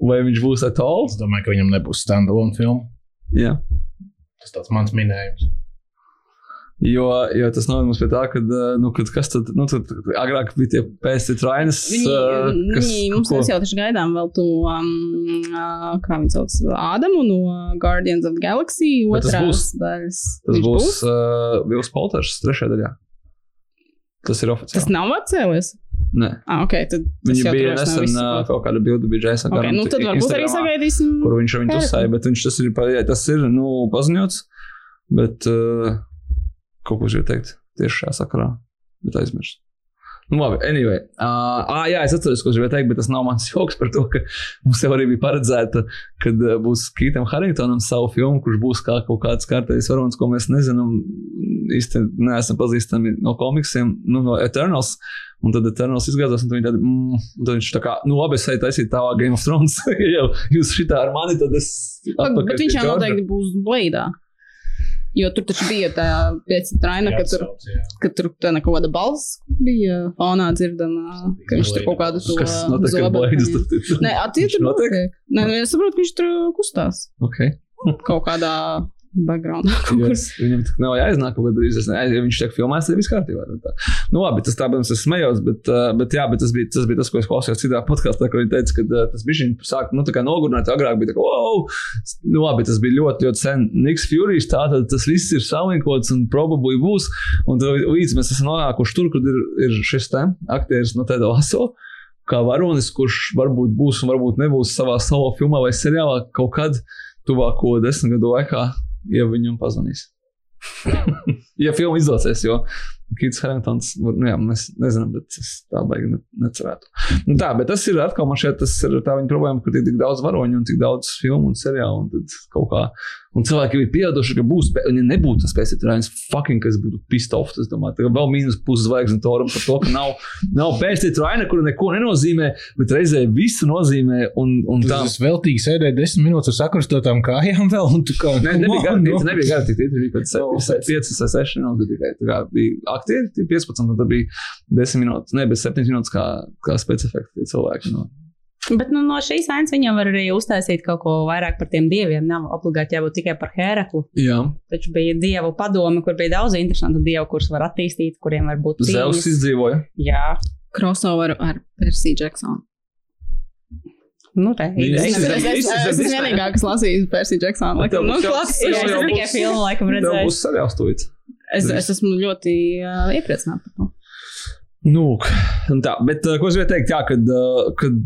vai viņš būs at all. Es domāju, ka viņam nebūs standalone filma. Jā. Tas tāds mans minējums. Jo, jo tas noved mums pie tā, ka, nu, kad kas tad, nu, tad agrāk bija tie pēsti trainas, Viņi, uh, kas, viņi mums ko- jau taču gaidām vēl to, um, uh, kā viņi sauc, Ādamu no Guardians of the Galaxy Bet tas otrās būs- daļas. Tas Viņš būs uh, Vils Polters trešajā daļā. Tas ir Tas oficiāli. nav atcēlies. Nē. Ah, ok, tad tas Viņi jau bija nesen uh, kaut kāda bilde bija Jason Ok, nu tad varbūt arī sagaidīsim. kur viņš viņu tusēja, bet viņš tas ir, jā, tas ir nu, paziņots. Bet uh, kaut ko es gribēju teikt tieši šajā sakarā, bet aizmirsu. Nu, labi, anyway. Uh, jā, es atceros, ko es gribēju teikt, bet tas nav mans joks par to, ka mums jau arī bija paredzēta, kad uh, būs Kītam Harringtonam savu filmu, kurš būs kā kaut kāds kārtējs varonis, ko mēs nezinām, īsti neesam pazīstami no komiksiem, nu, no Eternals. Un tad Eternals izgāzās, un tad mm, un tad viņš tā kā, nu, labi, es eju taisīt tā Game of Thrones, ja jau jūs šitā ar mani, tad es. atpakaļ Bet viņš jau noteikti būs Blaidā. Jo tur taču bija tā traina, ka tur, ka tur tā kaut kāda balss bija fonā dzirdama, ka viņš tur kaut kādu to Blaidu? Nē, es saprotu, ka viņš tur kustās. Okay. kaut kādā backgroundā. Yes. Viņam tā nav jāiznāk kaut kādā. Ja viņš tiek filmēts, tad viss kārtībā. tad tā. Nu, labi, tas tā, protams, es smējos, bet, uh, bet, jā, bet tas, bija, tas bija tas, ko es klausījos citā podkāstā, kur viņi teica, ka uh, tas bija viņa sāk, nu, tā kā nogurināt, agrāk bija tā, ka, wow, nu, labi, tas bija ļoti, ļoti sen. Niks Furijs, tātad tas viss ir salinkots un probably būs. Un tad līdz mēs esam nonākuši tur, kur ir, ir šis te aktieris no Teda Laso. Kā varonis, kurš varbūt būs un varbūt nebūs savā solo filmā vai seriālā kaut kad tuvāko desmit gadu laikā, ja viņam pazvanīs. ja filma izdosies, jo Kits Harringtons, nu, jā, mēs nezinām, bet es tā baigi ne, necerētu. Nu, tā, bet tas ir atkal man šeit, tas ir tā viņa problēma, ka ir tik daudz varoņu un tik daudz filmu un seriālu un tad kaut kā. Un cilvēki jau ir pieraduši, ka būs, ja nebūtu tas pēc tam, fucking, kas būtu pissed off. Es domāju, tā vēl mīnus puszvaigznes toram par to, ka nav, nav pēc tam raina, kura neko nenozīmē, bet reizē visu nozīmē. Un, un tā, Tas veltīgi sēdēja desmit minūtes ar sakrustotām kājām vēl, un tu kā. Ne, nebija on, no. nu. nebija gara tik tīri, bija kaut kāds 5 vai 6 minūtes tikai. Tā kā bija aktieri, tie 15, un tad bija 10 minūtes, ne, bet 7 minūtes kā, kā specifekti tie cilvēki. No. Bet nu, no šīs ainas viņam var arī uztaisīt kaut ko vairāk par tiem dieviem. Nav obligāti jābūt tikai par Heraklu. Jā, Taču bija dievu padome, kur bija daudz interesantu dievu, kurus var attīstīt, kuriem var būt Zeus izdzīvoja. Jā, Crossover ar Persiju Jacksonu. nu, tā ir. Ir- ir Disney. vienīgā, kas lasīju Persiju tev laikam, Nu, jau tikai filmu laikam redzēju. būs tūlīt. Es, es esmu ļoti uh, iepriecināta par to. Nu, un tā, bet uh, ko es gribēju teikt, jā, kad, uh, kad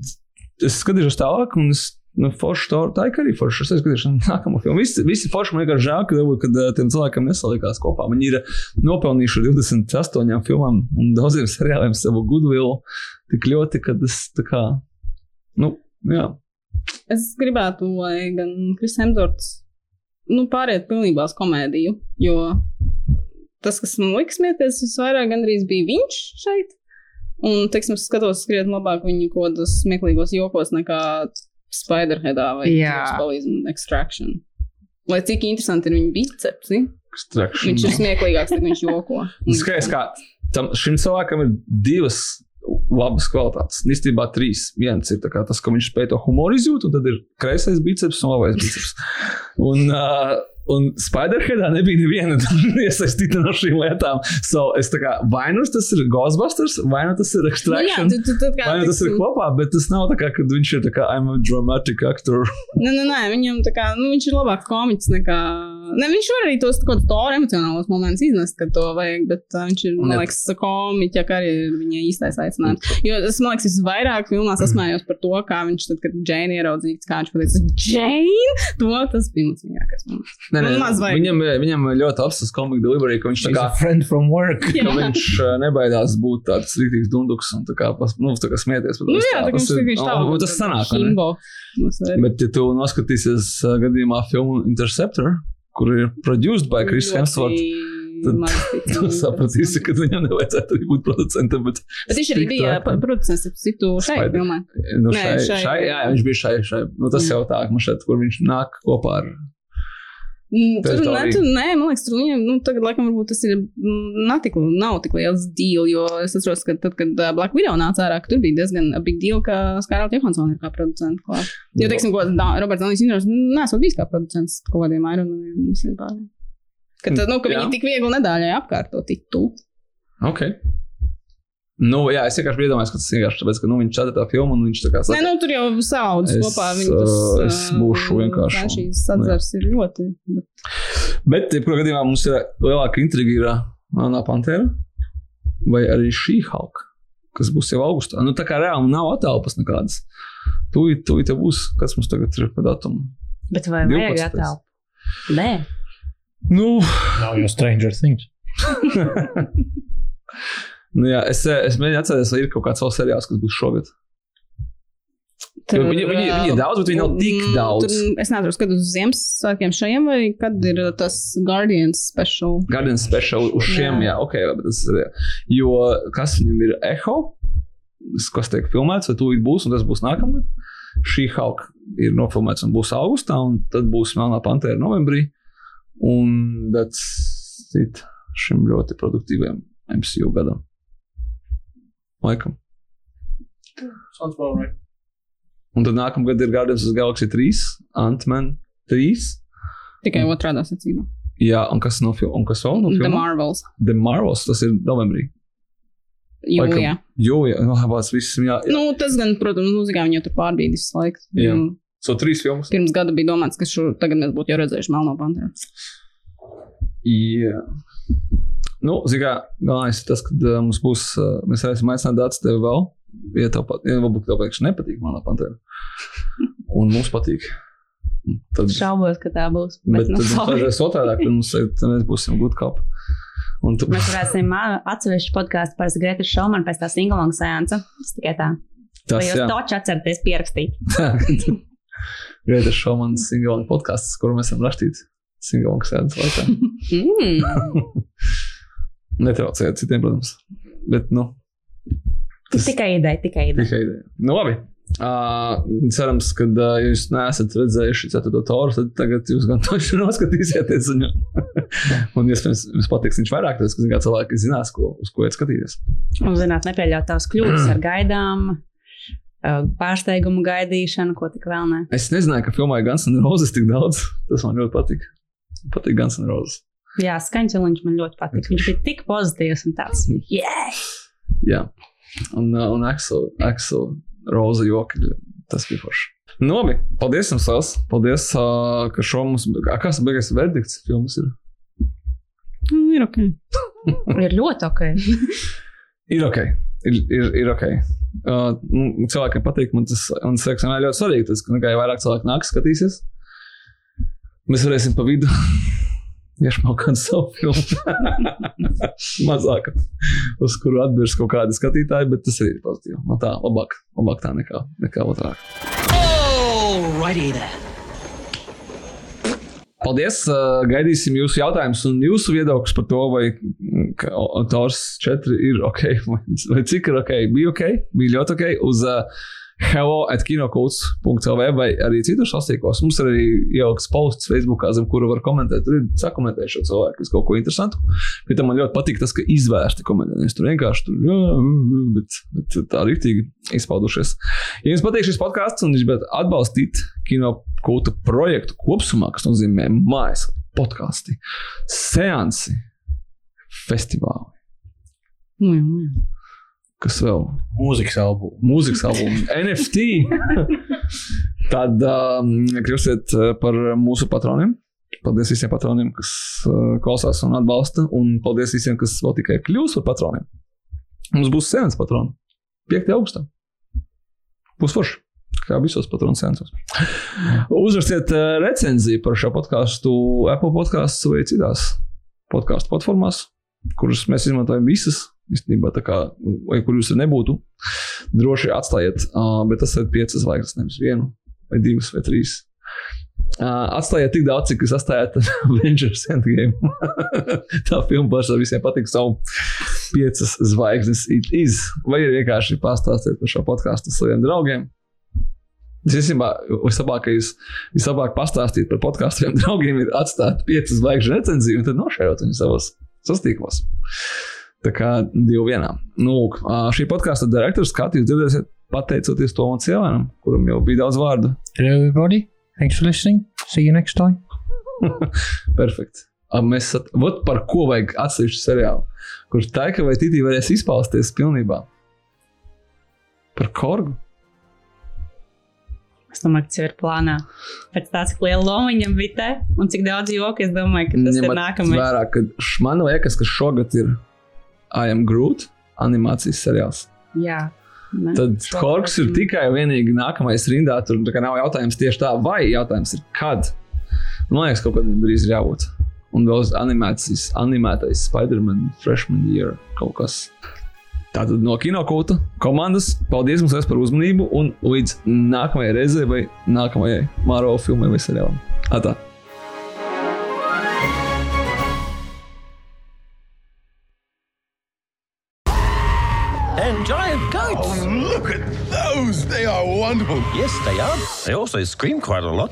es skatījos tālāk, un es Nu, forši to tā ir arī forši. Es skatos, nākamo filmu. Visi, visi forši man vienkārši žēl, ka, kad uh, tiem cilvēkiem nesalikās kopā. Viņi ir nopelnījuši 28 filmām un daudziem seriāliem savu goodwill tik ļoti, ka tas tā kā, nu, jā. Es gribētu, lai gan Kris Hemsvorts nu, pāriet pilnībā uz komēdiju, jo tas, kas man liks smieties, visvairāk gandrīz bija viņš šeit. Un, teiksim, es skatos krietni labāk viņu kaut kādos smieklīgos jokos nekā Spiderheadā vai Jā. Palīdzību Extraction. Lai cik interesanti ir viņa bicepsi, Extraction. viņš ir smieklīgāks, nekā viņš joko. Skaidrs, kā tam, šim cilvēkam ir divas labas kvalitātes. Īstenībā trīs. Viens ir tā kā tas, ka viņš spēj to humoru izjūt, un tad ir kreisais biceps un labais biceps. Un, uh, un Spiderheadā nebija neviena iesaistīta no šīm lietām. So, es tā kā vai nu tas ir Ghostbusters, vai nu tas ir Nu, jā, Extraction. tu, tu, kā, Vai nu tas ir kopā, bet tas nav tā kā, kad viņš ir tā kā I'm a dramatic actor. Nē, nē, nē, viņam tā kā, nu, viņš ir labāks komiķis nekā. Ne, viņš var arī tos kaut kādus tori emocionālos momentus iznest, kad to vajag, bet uh, viņš ir, man liekas, komiķa, kā arī viņa īstais aicinājums. Jo es, man liekas, visvairāk filmā sasmējos par to, kā viņš tad, kad Džēna ieraudzīja, kā viņš pateica, Džēna, to tas bija mans mīļākais moments. Nē, nē, maz vajag. viņam, viņam ir ļoti apstāsts comic delivery, ka viņš tā She's kā a friend from work. ka viņš uh, nebaidās būt tāds rītīgs dunduks un tā kā, pas, nu, tā kā smieties. par to Nu, jā, tā kā viņš tas viņš tā. nu, Tas sanāk. Bet, ja tu noskatīsies uh, gadījumā filmu Interceptor, kur ir produced by Chris Hemsworth, tad tu sapratīsi, ka viņam nevajadzētu arī būt producentam. Bet, Bet viņš arī bija producents, ap citu šai filmai. nu, šai, šai- šai, jā, viņš bija šai. šai. Nu, tas Jā. jau tā, ka man šeit, kur viņš nāk kopā ar. Tur, tur, nē, man liekas, tur viņiem, nu, tagad, laikam, tas ir, mm, nav tik, nav tik liels deal, jo es atceros, ka tad, kad Black Widow nāca ārā, tur bija diezgan big deal, ka Skārlta Johansson ir kā producents klāt. Jo, teiksim, ko da, Roberts Downey Jr. nesot bijis kā producents kaut kādiem Ironmaniem un visiem pārējiem. Ka, tad, nu, ka Jā. viņi tik viegli nedāļai apkārto titulu. Ok. Nu, jā, es vienkārši iedomājos, ka tas vienkārši tāpēc, ka nu, viņš čatrā filmu un viņš tā kā Nē, nu, tur jau Es, kopā. Tas, uh, es būšu vienkārši- Šīs atzars ir ļoti. Bet, jebkurā gadījumā, mums ir lielāka intriga ir ā, Melnā Pantēra vai arī šī Halka, kas būs jau augustā. Nu, tā kā reāli nav attēlpas nekādas. Tūlīt, tūlīt jau būs, kas mums tagad ir pa datumu. Bet vai vajag 12. attēlu? Nē, Nu, Nav jau Stranger Things. nu jā, es, es mēģinu atcerēties, vai ir kaut kāds savs seriāls, kas būs šogad. Jo viņi- viņi- viņi ir daudz, bet viņi nav tik Mm, daudz. Tur, es nezinu, kad uz Ziemassvētkiem šajiem vai kad ir tas Guardians special. Guardian Special uz šiem, jā, Jā. ok, labi, tas ir. Jo kas viņam ir Echo, kas tiek filmēts, vai tūlīt būs, un tas būs nākamgad. Šī Hulk ir nofilmēts un būs augustā, un tad būs Melnā Pantēra novembrī. Un tas ir šim ļoti produktīviem MCU gadam. Laikam. Sounds well, right. Un tad nākamgad ir Guardians of the Galaxy 3, Ant-Man 3. Tikai otrādā secībā. Jā, un kas no filmas? Un kas vēl no The filmas? Marvels. The Marvels, tas ir novembrī. Jūlijā. Jūlijā, no abās visas. Jā, jā. Nu, tas gan, protams, mūzikā viņi jau tur pārbīdīs visu laiku. Jā. Nu, So trīs filmas. Pirms gada bija domāts, ka šo, tagad mēs būtu jau redzējuši Melno Panteru. Jā. Nu, galvenais ir tas, ka uh, mums būs, uh, mēs varēsim aicināt dāts tevi vēl. Ja tev pat, ja varbūt tev pēkšņi nepatīk manā pantēra. Un mums patīk. Tad, šaubos, ka tā būs. bet Bet, tad nu, mums sorry. vajadzēs otrādi, tad mums tad mēs būsim good cop. Un tu, Mēs varēsim atsevišķu podkāstu par Greta Šaumanu pēc tā singalonga sēnesa. Tas tikai tā. tas, Vai jūs toču atceraties pierakstīt? Greta Šomans singalonga podkāsts, kuru mēs esam rakstījuši. Singalonga sēdes laikā. Mm. Netraucējot citiem, protams. Bet, nu, tas Tikai ideja, tikai ideja. tikai ideja. Nu, labi. Uh, cerams, ka, uh, ja jūs neesat redzējuši ceturto toru, tad tagad jūs gan toši noskatīsieties viņu. Un, iespējams, jums patiks viņš vairāk, tas, ka cilvēki zinās, ko, uz ko iet skatīties. Un, zināt, nepieļaut tavas kļūdas ar gaidām, pārsteigumu gaidīšanu, ko tik vēl ne. Es nezināju, ka filmā ir Guns N' Roses tik daudz. Tas man ļoti patīk. Patīk Guns N' Roses. Jā, skaņķeliņš man ļoti patīk. Viņš bija tik pozitīvs un tāds. Yeah! Jā. Un, uh, un Axel, Axel Roza joki. Tas bija forši. Nu, labi. Paldies jums, Lels. Paldies, uh, ka šo mums. Kas beigās verdikts filmas ir? Mm, ir ok. Ir ļoti ok. Ir ok. Ir, ir, ir ok. Uh, nu, cilvēkiem patīk, man tas un tas liekas, vienmēr ļoti svarīgi. Tas, ka nu, jau vairāk cilvēku nāk skatīsies, mēs varēsim pa vidu iešmaut kādu savu filmu. Mazāk, uz kuru atbirs kaut kādi skatītāji, bet tas arī ir pozitīvi. No tā labāk, labāk tā nekā, nekā otrāk. Paldies! Gaidīsim jūsu jautājumus un jūsu viedokļus par to, vai mm, ka O- Tors 4 ir ok, vai cik ir ok. Bija ok, bija ļoti ok. Uz uh, hello at kinokults.lv vai arī citur sasīkos. Mums ir arī ielikts posts Facebook, zem kura var komentēt. Tur ir sakomentējuši šo cilvēku, kas kaut ko interesantu. Bet man ļoti patīk tas, ka izvērsti komentē. Nevis tur vienkārši tur, jā, mm, bet, bet tā rīktīgi izpaudušies. Ja jums patīk šis podkāsts un jūs gribat atbalstīt kino kulta projektu kopumā, kas nozīmē mājas, podkāsti, seansi, festivāli, nu, jā. Kas vēl Mūzikas albumu. mūzikas albumu, NFT. Tad um, kļūsiet uh, par mūsu patroniem. Paldies visiem patroniem, kas uh, klausās un atbalsta. Un paldies visiem, kas vēl tikai kļūs par patroniem. Mums būs sēnes patroni 5. augustā. Būs forši. Kā visos patronu sēnesos. Uzrakstiet uh, recenziju par šo podkāstu Apple podkāstu vai citās podkāstu platformās, kuras mēs izmantojam visas. Īstenībā, kā, nu, vai kur jūs nebūtu, droši atstājiet, uh, bet tas ir piecas zvaigznes, nevis vienu, vai divas, vai trīs. Uh, atstājiet tik daudz, cik jūs atstājat Avengers Endgame. Tā filma pašā visiem patīk savu piecas zvaigznes. Is. Vai arī vienkārši pastāstiet par šo podkāstu saviem draugiem. Es īstenībā vislabāk, ka jūs vislabāk pastāstīt par podkāstiem draugiem, ir atstāt piecas zvaigžņu recenziju un tad nošērot viņu savos sastīklos. Tā kā divi vienā. Nu, lūk, šī podkāstu direktors Kati jūs dzirdēsiet pateicoties Tomam Cielēnam, kuram jau bija daudz vārdu. Hello, everybody. Thanks for listening. See you next time. Perfekti. A, Mēs sat... Vot par ko vajag atsevišķu seriālu, kurš taika vai titī varēs izpausties pilnībā. Par korgu. Es domāju, ka tas jau ir plānā. Pēc tā, cik liela loma viņam bija te un cik daudz joku, es domāju, ka tas ir Ņemot nākamais. Vērā, ka man liekas, ka šogad ir I am Groot animācijas seriāls. Jā. Ne? Tad Korks ir tikai un vienīgi nākamais rindā. Tur nav jautājums tieši tā, vai jautājums ir kad. Man liekas, kaut kad viņam drīz ir jābūt. Un vēl animācijas, animētais Spider-Man Freshman Year kaut kas. Tātad no kinokūta komandas paldies jums par uzmanību un līdz nākamajai reizei vai nākamajai Marvel filmai vai seriālam. Atā! Are wonderful. Yes, they are. They also scream quite a lot.